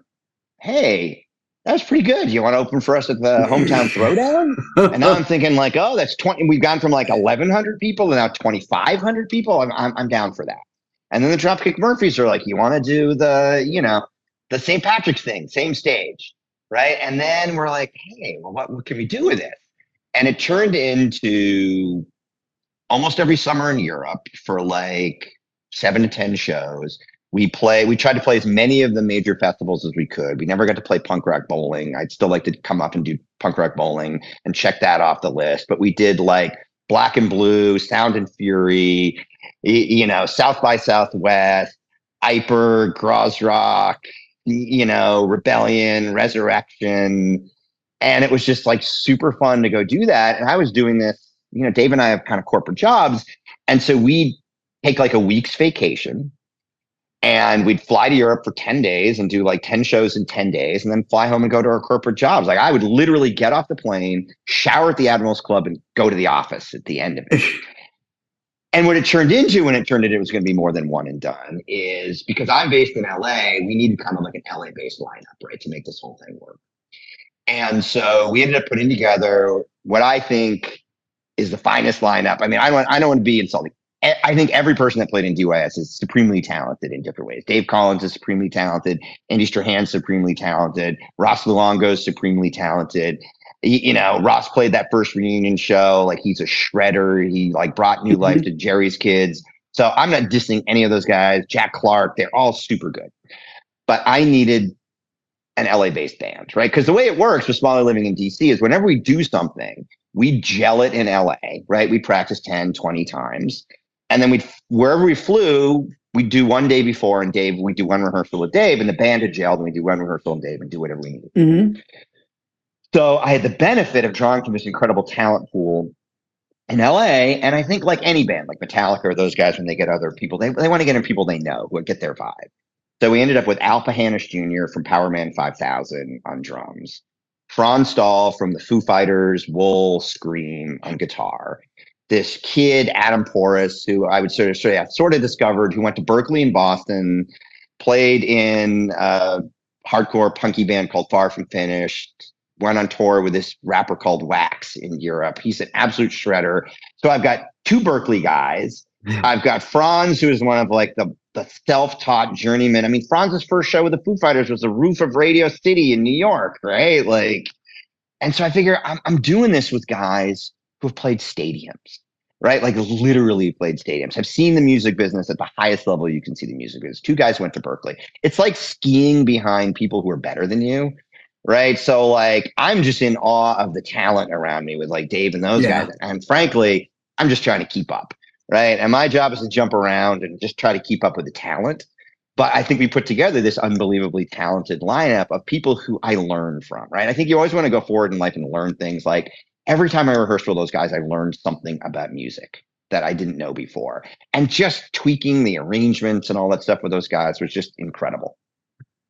hey, that was pretty good. You want to open for us at the hometown throwdown? And now I'm thinking like, oh, that's 20. We've gone from like 1,100 people to now 2,500 people. I'm, I'm, I'm down for that. And then the Dropkick Murphys are like, you want to do the, you know, the St. Patrick's thing, same stage. right? And then we're like, hey, well, what, what can we do with it? And it turned into almost every summer in Europe for like seven to 10 shows. We play, we tried to play as many of the major festivals as we could. We never got to play punk rock bowling. I'd still like to come up and do punk rock bowling and check that off the list. But we did like Black and Blue, Sound and Fury, you know, South by Southwest, Hyper, Groezrock, you know, Rebellion, Resurrection. And it was just like super fun to go do that. And I was doing this, you know, Dave and I have kind of corporate jobs. And so we take like a week's vacation and we'd fly to Europe for 10 days and do like 10 shows in 10 days and then fly home and go to our corporate jobs. Like I would literally get off the plane, shower at the Admirals Club, and go to the office at the end of it. and what it turned into when it turned into it was going to be more than one and done is because I'm based in LA, we needed kind of like an LA based lineup, right, to make this whole thing work. And so we ended up putting together what I think is the finest lineup. I mean, I want I don't want to be insulting. I think every person that played in DYS is supremely talented in different ways. Dave Collins is supremely talented. Andy Strachan's supremely talented. Ross Luongo is supremely talented. You know, Ross played that first reunion show. Like he's a shredder. He like brought new life mm-hmm. to Jerry's kids. So I'm not dissing any of those guys. Jack Clark, they're all super good. But I needed an LA based band, right? Because the way it works with Smalley Living in DC is whenever we do something, we gel it in LA, right? We practice 10, 20 times and then we'd wherever we flew, we'd do one day before, and Dave, we'd do one rehearsal with Dave, and the band had jailed, and we'd do one rehearsal and Dave and do whatever we needed. Mm-hmm. So I had the benefit of drawing from this incredible talent pool in LA. And I think like any band, like Metallica or those guys, when they get other people, they, they want to get in people they know who get their vibe. So we ended up with Al Pahanish Jr. from Powerman 5000 on drums, Franz Stahl from the Foo Fighters, Wool, Scream on guitar, this kid, Adam Porras, who I would sort of sort of, sort of discovered, who went to Berklee in Boston, played in a hardcore punky band called Far From Finished, went on tour with this rapper called Wax in Europe. He's an absolute shredder. So I've got two Berklee guys. I've got Franz, who is one of like the the self-taught journeyman. I mean, Franz's first show with the Foo Fighters was the roof of Radio City in New York, right? Like, and so I figure I'm, I'm doing this with guys who've played stadiums, right? Like literally played stadiums, have seen the music business at the highest level you can see the music business. Two guys went to Berklee. It's like skiing behind people who are better than you, right? So like I'm just in awe of the talent around me with like Dave and those yeah. guys. And frankly, I'm just trying to keep up, right? And my job is to jump around and just try to keep up with the talent. But I think we put together this unbelievably talented lineup of people who I learn from, right? I think you always want to go forward in life and learn things like every time I rehearsed with those guys, I learned something about music that I didn't know before. And just tweaking the arrangements and all that stuff with those guys was just incredible.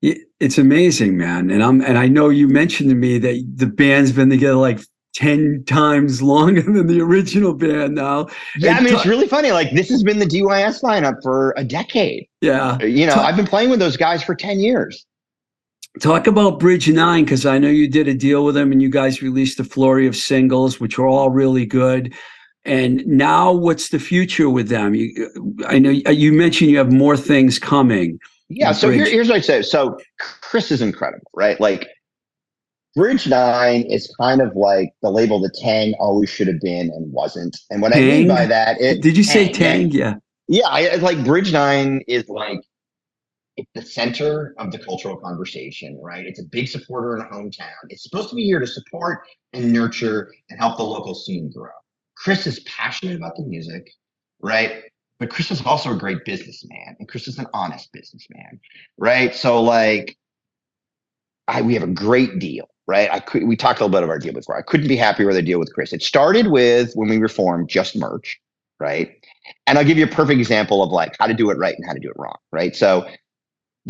It's amazing, man. And I'm and I know you mentioned to me that the band's been together like 10 times longer than the original band now. Yeah, and I mean, t- it's really funny. Like, this has been the DYS lineup for a decade. Yeah. You know, t- I've been playing with those guys for 10 years. Talk about Bridge Nine because I know you did a deal with them and you guys released a flurry of singles, which are all really good. And now, what's the future with them? You, I know uh, you mentioned you have more things coming. Yeah. So here, here's what I say. So Chris is incredible, right? Like Bridge Nine is kind of like the label the Taang always should have been and wasn't. And what Taang? I mean by that, it, did you say Taang? Yeah. Yeah. I, like Bridge Nine is like it's the center of the cultural conversation, right? It's a big supporter in a hometown. It's supposed to be here to support and nurture and help the local scene grow. Chris is passionate about the music, right? But Chris is also a great businessman, and Chris is an honest businessman, right? So, like, I we have a great deal, right? I could we talked a little bit of our deal before. I couldn't be happier with a deal with Chris. It started with when we reformed just merch, right? And I'll give you a perfect example of like how to do it right and how to do it wrong, right? So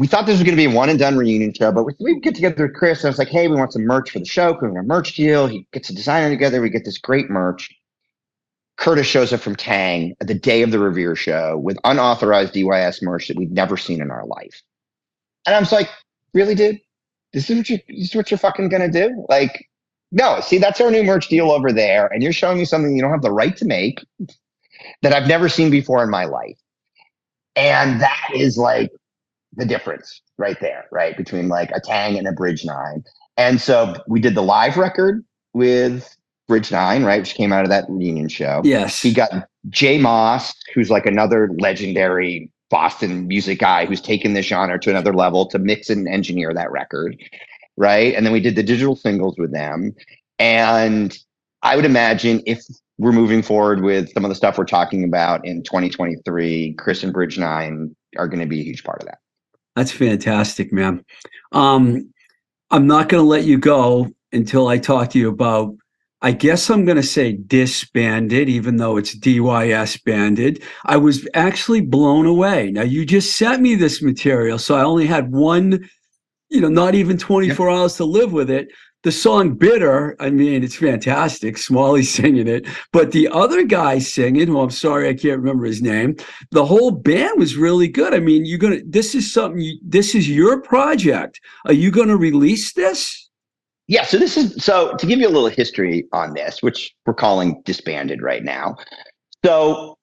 we thought this was going to be a one and done reunion show, but we, get together with Chris. And I was like, hey, we want some merch for the show. Can we have a merch deal? He gets a designer together. We get this great merch. Curtis shows up from Taang at the day of the Revere show with unauthorized DYS merch that we've never seen in our life. And I was like, really, dude? This is what you this is what you're fucking gonna do? Like, no, see, that's our new merch deal over there. And you're showing me something you don't have the right to make that I've never seen before in my life. And that is like the difference right there, right? Between like a Taang and a Bridge Nine. And so we did the live record with Bridge Nine, right, which came out of that reunion show. Yes. He got Jay Maas, who's like another legendary Boston music guy who's taken this genre to another level to mix and engineer that record, right? And then we did the digital singles with them. And I would imagine if we're moving forward with some of the stuff we're talking about in 2023, Chris and Bridge Nine are going to be a huge part of that. That's fantastic, man. Um, I'm not going to let you go until I talk to you about. I guess I'm going to say disbanded, even though it's DYS banded. I was actually blown away. Now, you just sent me this material, so I only had one, you know, not even 24 hours to live with it the song Bitter, I mean, it's fantastic. Smalley singing it. But the other guy singing, who I'm sorry, I can't remember his name, the whole band was really good. I mean, you're going to, this is something, you, this is your project. Are you going to release this? Yeah. So this is, so to give you a little history on this, which we're calling disbanded right now. So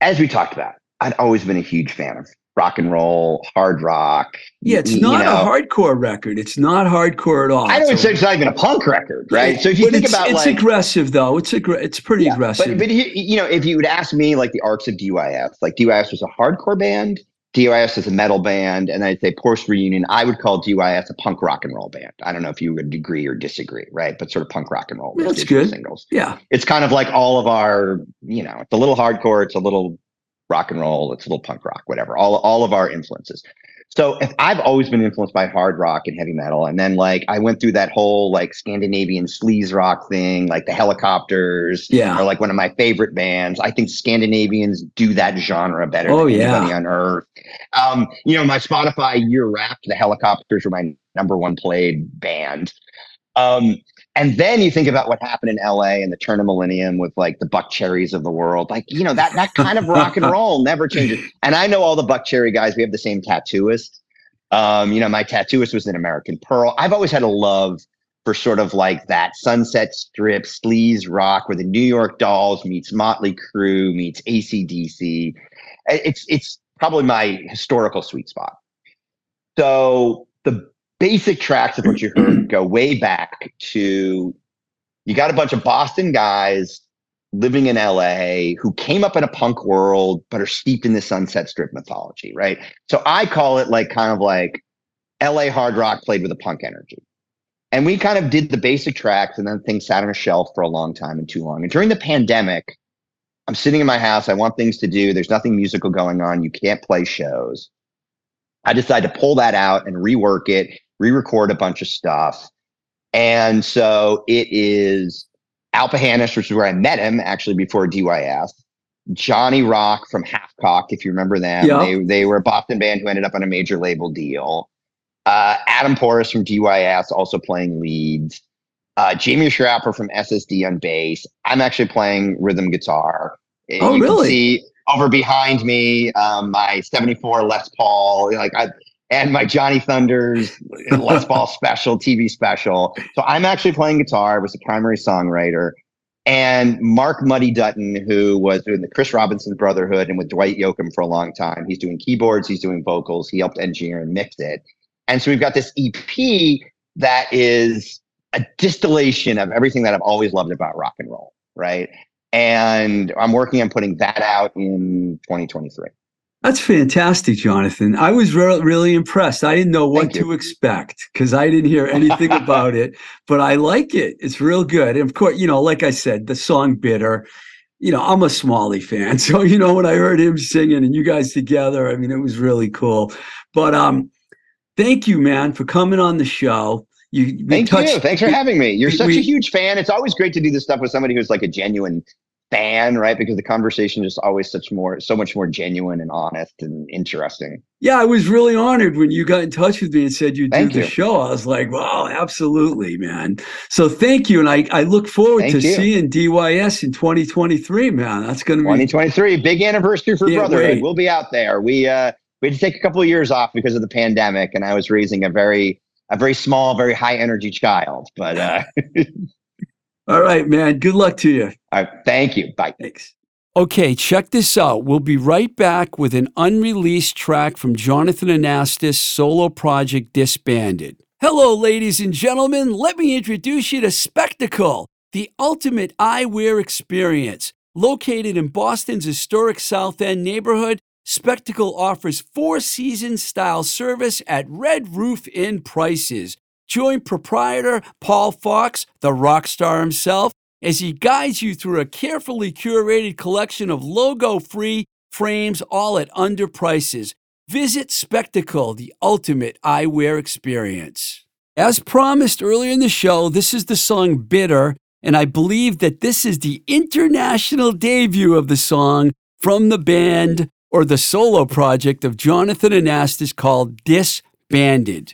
as we talked about, I'd always been a huge fan of rock and roll, hard rock. Yeah, it's not know. a hardcore record. It's not hardcore at all. I don't say it's not even a punk record, right? So if you but think about it's like, aggressive though. It's aggr- it's pretty yeah, aggressive. But, but you, you know, if you would ask me, like the arcs of DYS, like DYS was a hardcore band. DYS is a metal band, and I'd say Post Reunion. I would call DYS a punk rock and roll band. I don't know if you would agree or disagree, right? But sort of punk rock and roll. That's good. Singles. Yeah, it's kind of like all of our, you know, it's a little hardcore. It's a little rock and roll, it's a little punk rock, whatever. All all of our influences. So if I've always been influenced by hard rock and heavy metal, and then like I went through that whole like Scandinavian sleaze rock thing, like the Hellacopters, yeah, are like one of my favorite bands. I think Scandinavians do that genre better oh, than anybody yeah. on earth. Um, you know, my Spotify year wrapped, the Hellacopters were my number one played band. Um, and then you think about what happened in LA and the turn of millennium with like the Buckcherrys of the world. Like, you know, that that kind of rock and roll never changes. And I know all the Buckcherry guys, we have the same tattooist. Um, you know, my tattooist was an American Pearl. I've always had a love for sort of like that Sunset Strip sleaze rock where the New York Dolls meets Motley Crue meets ACDC. It's it's probably my historical sweet spot. So basic tracks of what you heard go way back to you got a bunch of Boston guys living in LA who came up in a punk world but are steeped in the Sunset Strip mythology, right? So I call it like kind of like LA hard rock played with a punk energy. And we kind of did the basic tracks and then things sat on a shelf for a long time and too long. And during the pandemic, I'm sitting in my house, I want things to do, there's nothing musical going on, you can't play shows. I decided to pull that out and rework it re-record a bunch of stuff. And so it is Al Pahanish, which is where I met him actually before DYS. Johnny Rock from Half Halfcock, if you remember them. Yeah. They, they were a Boston band who ended up on a major label deal. Uh, Adam Porras from DYS also playing leads. Uh, Jamie Sciarappa from SSD on bass. I'm actually playing rhythm guitar. Oh, you really? see over behind me um, my 74 Les Paul. Like I, and my Johnny Thunders Les Paul special, TV special. So I'm actually playing guitar, I was the primary songwriter. And Mark Muddy Dutton, who was doing the Chris Robinson Brotherhood and with Dwight Yoakam for a long time, he's doing keyboards, he's doing vocals, he helped engineer and mix it. And so we've got this EP that is a distillation of everything that I've always loved about rock and roll, right? And I'm working on putting that out in 2023. That's fantastic, Jonathan. I was re- really impressed. I didn't know what to expect because I didn't hear anything about it, but I like it. It's real good. And of course, you know, like I said, the song Bitter, you know, I'm a Smalley fan. So, you know, when I heard him singing and you guys together, I mean, it was really cool. But um, thank you, man, for coming on the show. You, Thank touched, you. Thanks for having me. You're we, such a huge fan. It's always great to do this stuff with somebody who's like a genuine fan, right? Because the conversation is always such more, so much more genuine and honest and interesting. Yeah, I was really honored when you got in touch with me and said you'd thank do you. the show. I was like, wow, absolutely, man. So thank you. And I, I look forward thank to you. seeing DYS in 2023, man. That's going to be 2023, big anniversary for Brotherhood. Wait. We'll be out there. We, uh, we had to take a couple of years off because of the pandemic and I was raising a very, a very small, very high energy child, but, uh, All right, man. Good luck to you. All right. Thank you. Bye. Thanks. Okay, check this out. We'll be right back with an unreleased track from Jonathan Anastas' solo project Disbanded. Hello, ladies and gentlemen. Let me introduce you to Spectacle, the ultimate eyewear experience. Located in Boston's historic South End neighborhood, Spectacle offers four season style service at Red Roof Inn prices. Join proprietor Paul Fox, the rock star himself, as he guides you through a carefully curated collection of logo free frames, all at under prices. Visit Spectacle, the ultimate eyewear experience. As promised earlier in the show, this is the song Bitter, and I believe that this is the international debut of the song from the band or the solo project of Jonathan Anastas called Disbanded.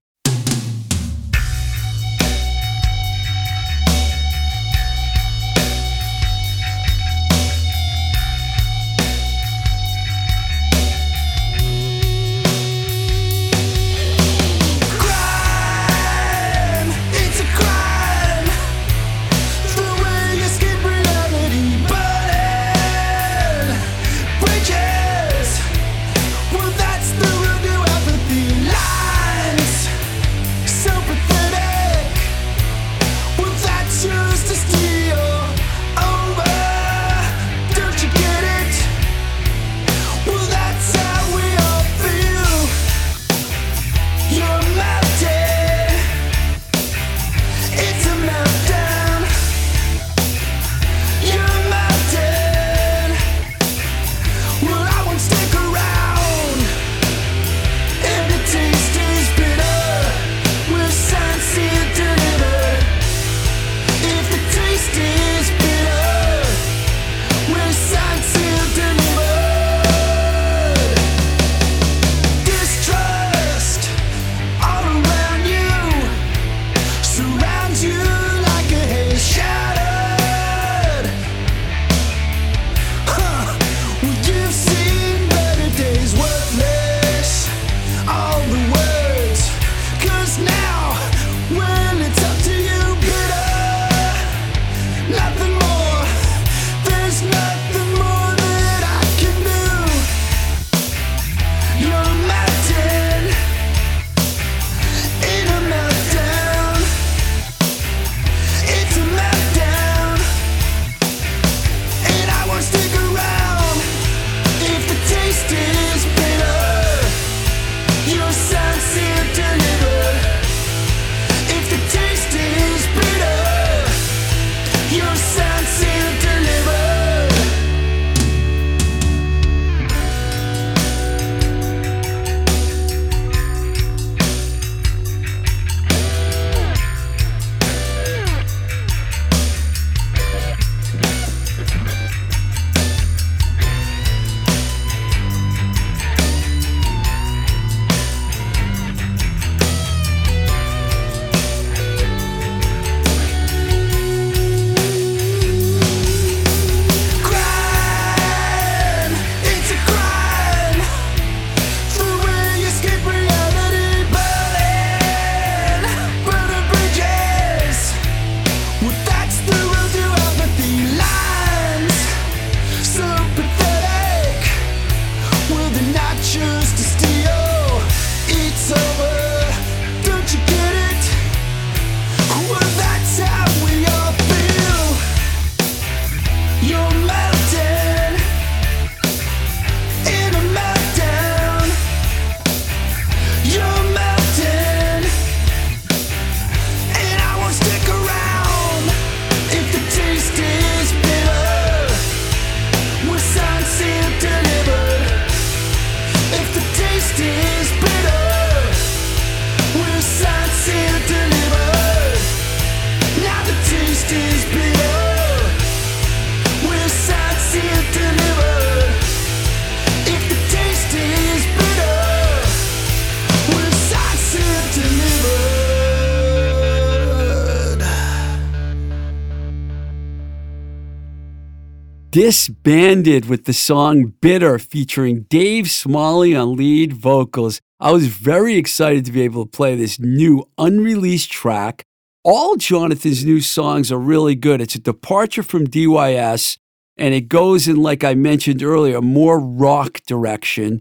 Disbanded with the song Bitter featuring Dave Smalley on lead vocals. I was very excited to be able to play this new unreleased track. All Jonathan's new songs are really good. It's a departure from DYS and it goes in, like I mentioned earlier, more rock direction.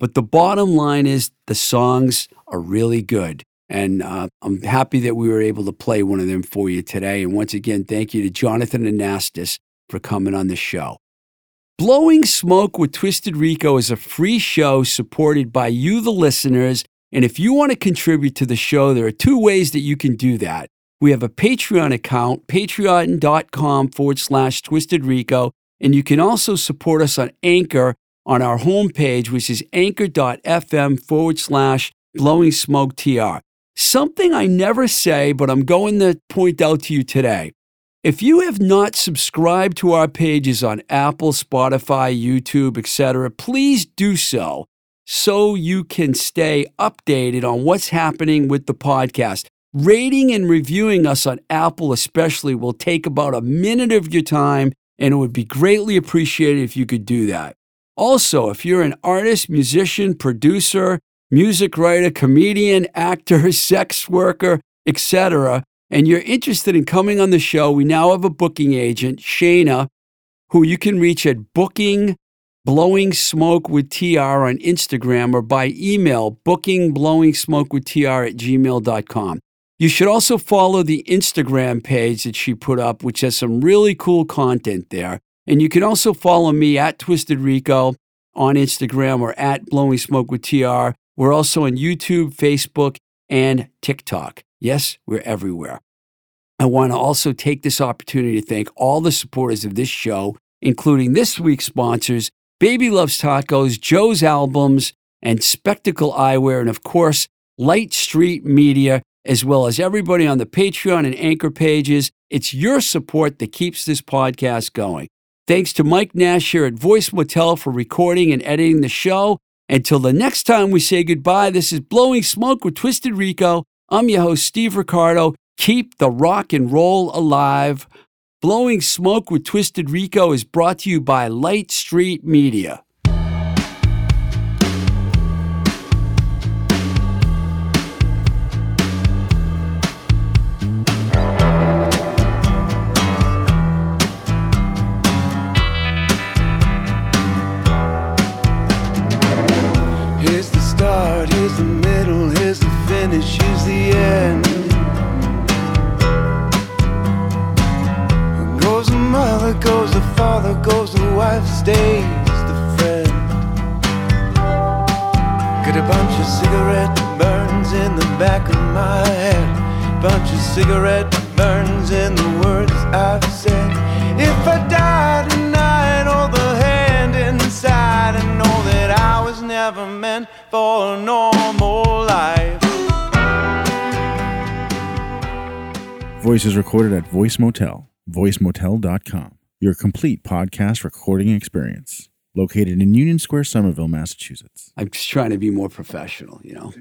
But the bottom line is the songs are really good. And uh, I'm happy that we were able to play one of them for you today. And once again, thank you to Jonathan Anastas for coming on the show. Blowing Smoke with Twisted Rico is a free show supported by you, the listeners. And if you want to contribute to the show, there are two ways that you can do that. We have a Patreon account, patreon.com forward slash Twisted Rico. And you can also support us on Anchor on our homepage, which is anchor.fm forward slash blowing smoke TR. Something I never say, but I'm going to point out to you today. If you have not subscribed to our pages on Apple, Spotify, YouTube, etc., please do so so you can stay updated on what's happening with the podcast. Rating and reviewing us on Apple, especially, will take about a minute of your time, and it would be greatly appreciated if you could do that. Also, if you're an artist, musician, producer, music writer, comedian, actor, sex worker, etc., and you're interested in coming on the show, we now have a booking agent, Shayna, who you can reach at booking blowing smoke with tr on Instagram or by email booking blowing smoke with tr at gmail.com. You should also follow the Instagram page that she put up, which has some really cool content there. And you can also follow me at Twisted Rico on Instagram or at Blowing Smoke with TR. We're also on YouTube, Facebook, and TikTok. Yes, we're everywhere. I want to also take this opportunity to thank all the supporters of this show, including this week's sponsors, Baby Loves Tacos, Joe's Albums, and Spectacle Eyewear, and of course, Light Street Media, as well as everybody on the Patreon and Anchor pages. It's your support that keeps this podcast going. Thanks to Mike Nash here at Voice Motel for recording and editing the show. Until the next time we say goodbye, this is Blowing Smoke with Twisted Rico. I'm your host, Steve Ricardo. Keep the rock and roll alive. Blowing Smoke with Twisted Rico is brought to you by Light Street Media. Father, goes the wife, stays the friend. Got a bunch of cigarette burns in the back of my head. Bunch of cigarette burns in the words I've said. If I die tonight, hold the hand inside and know that I was never meant for a normal life. Voice is recorded at Voice Motel, voicemotel.com, your complete podcast recording experience. Located in Union Square, Somerville, Massachusetts. I'm just trying to be more professional, you know.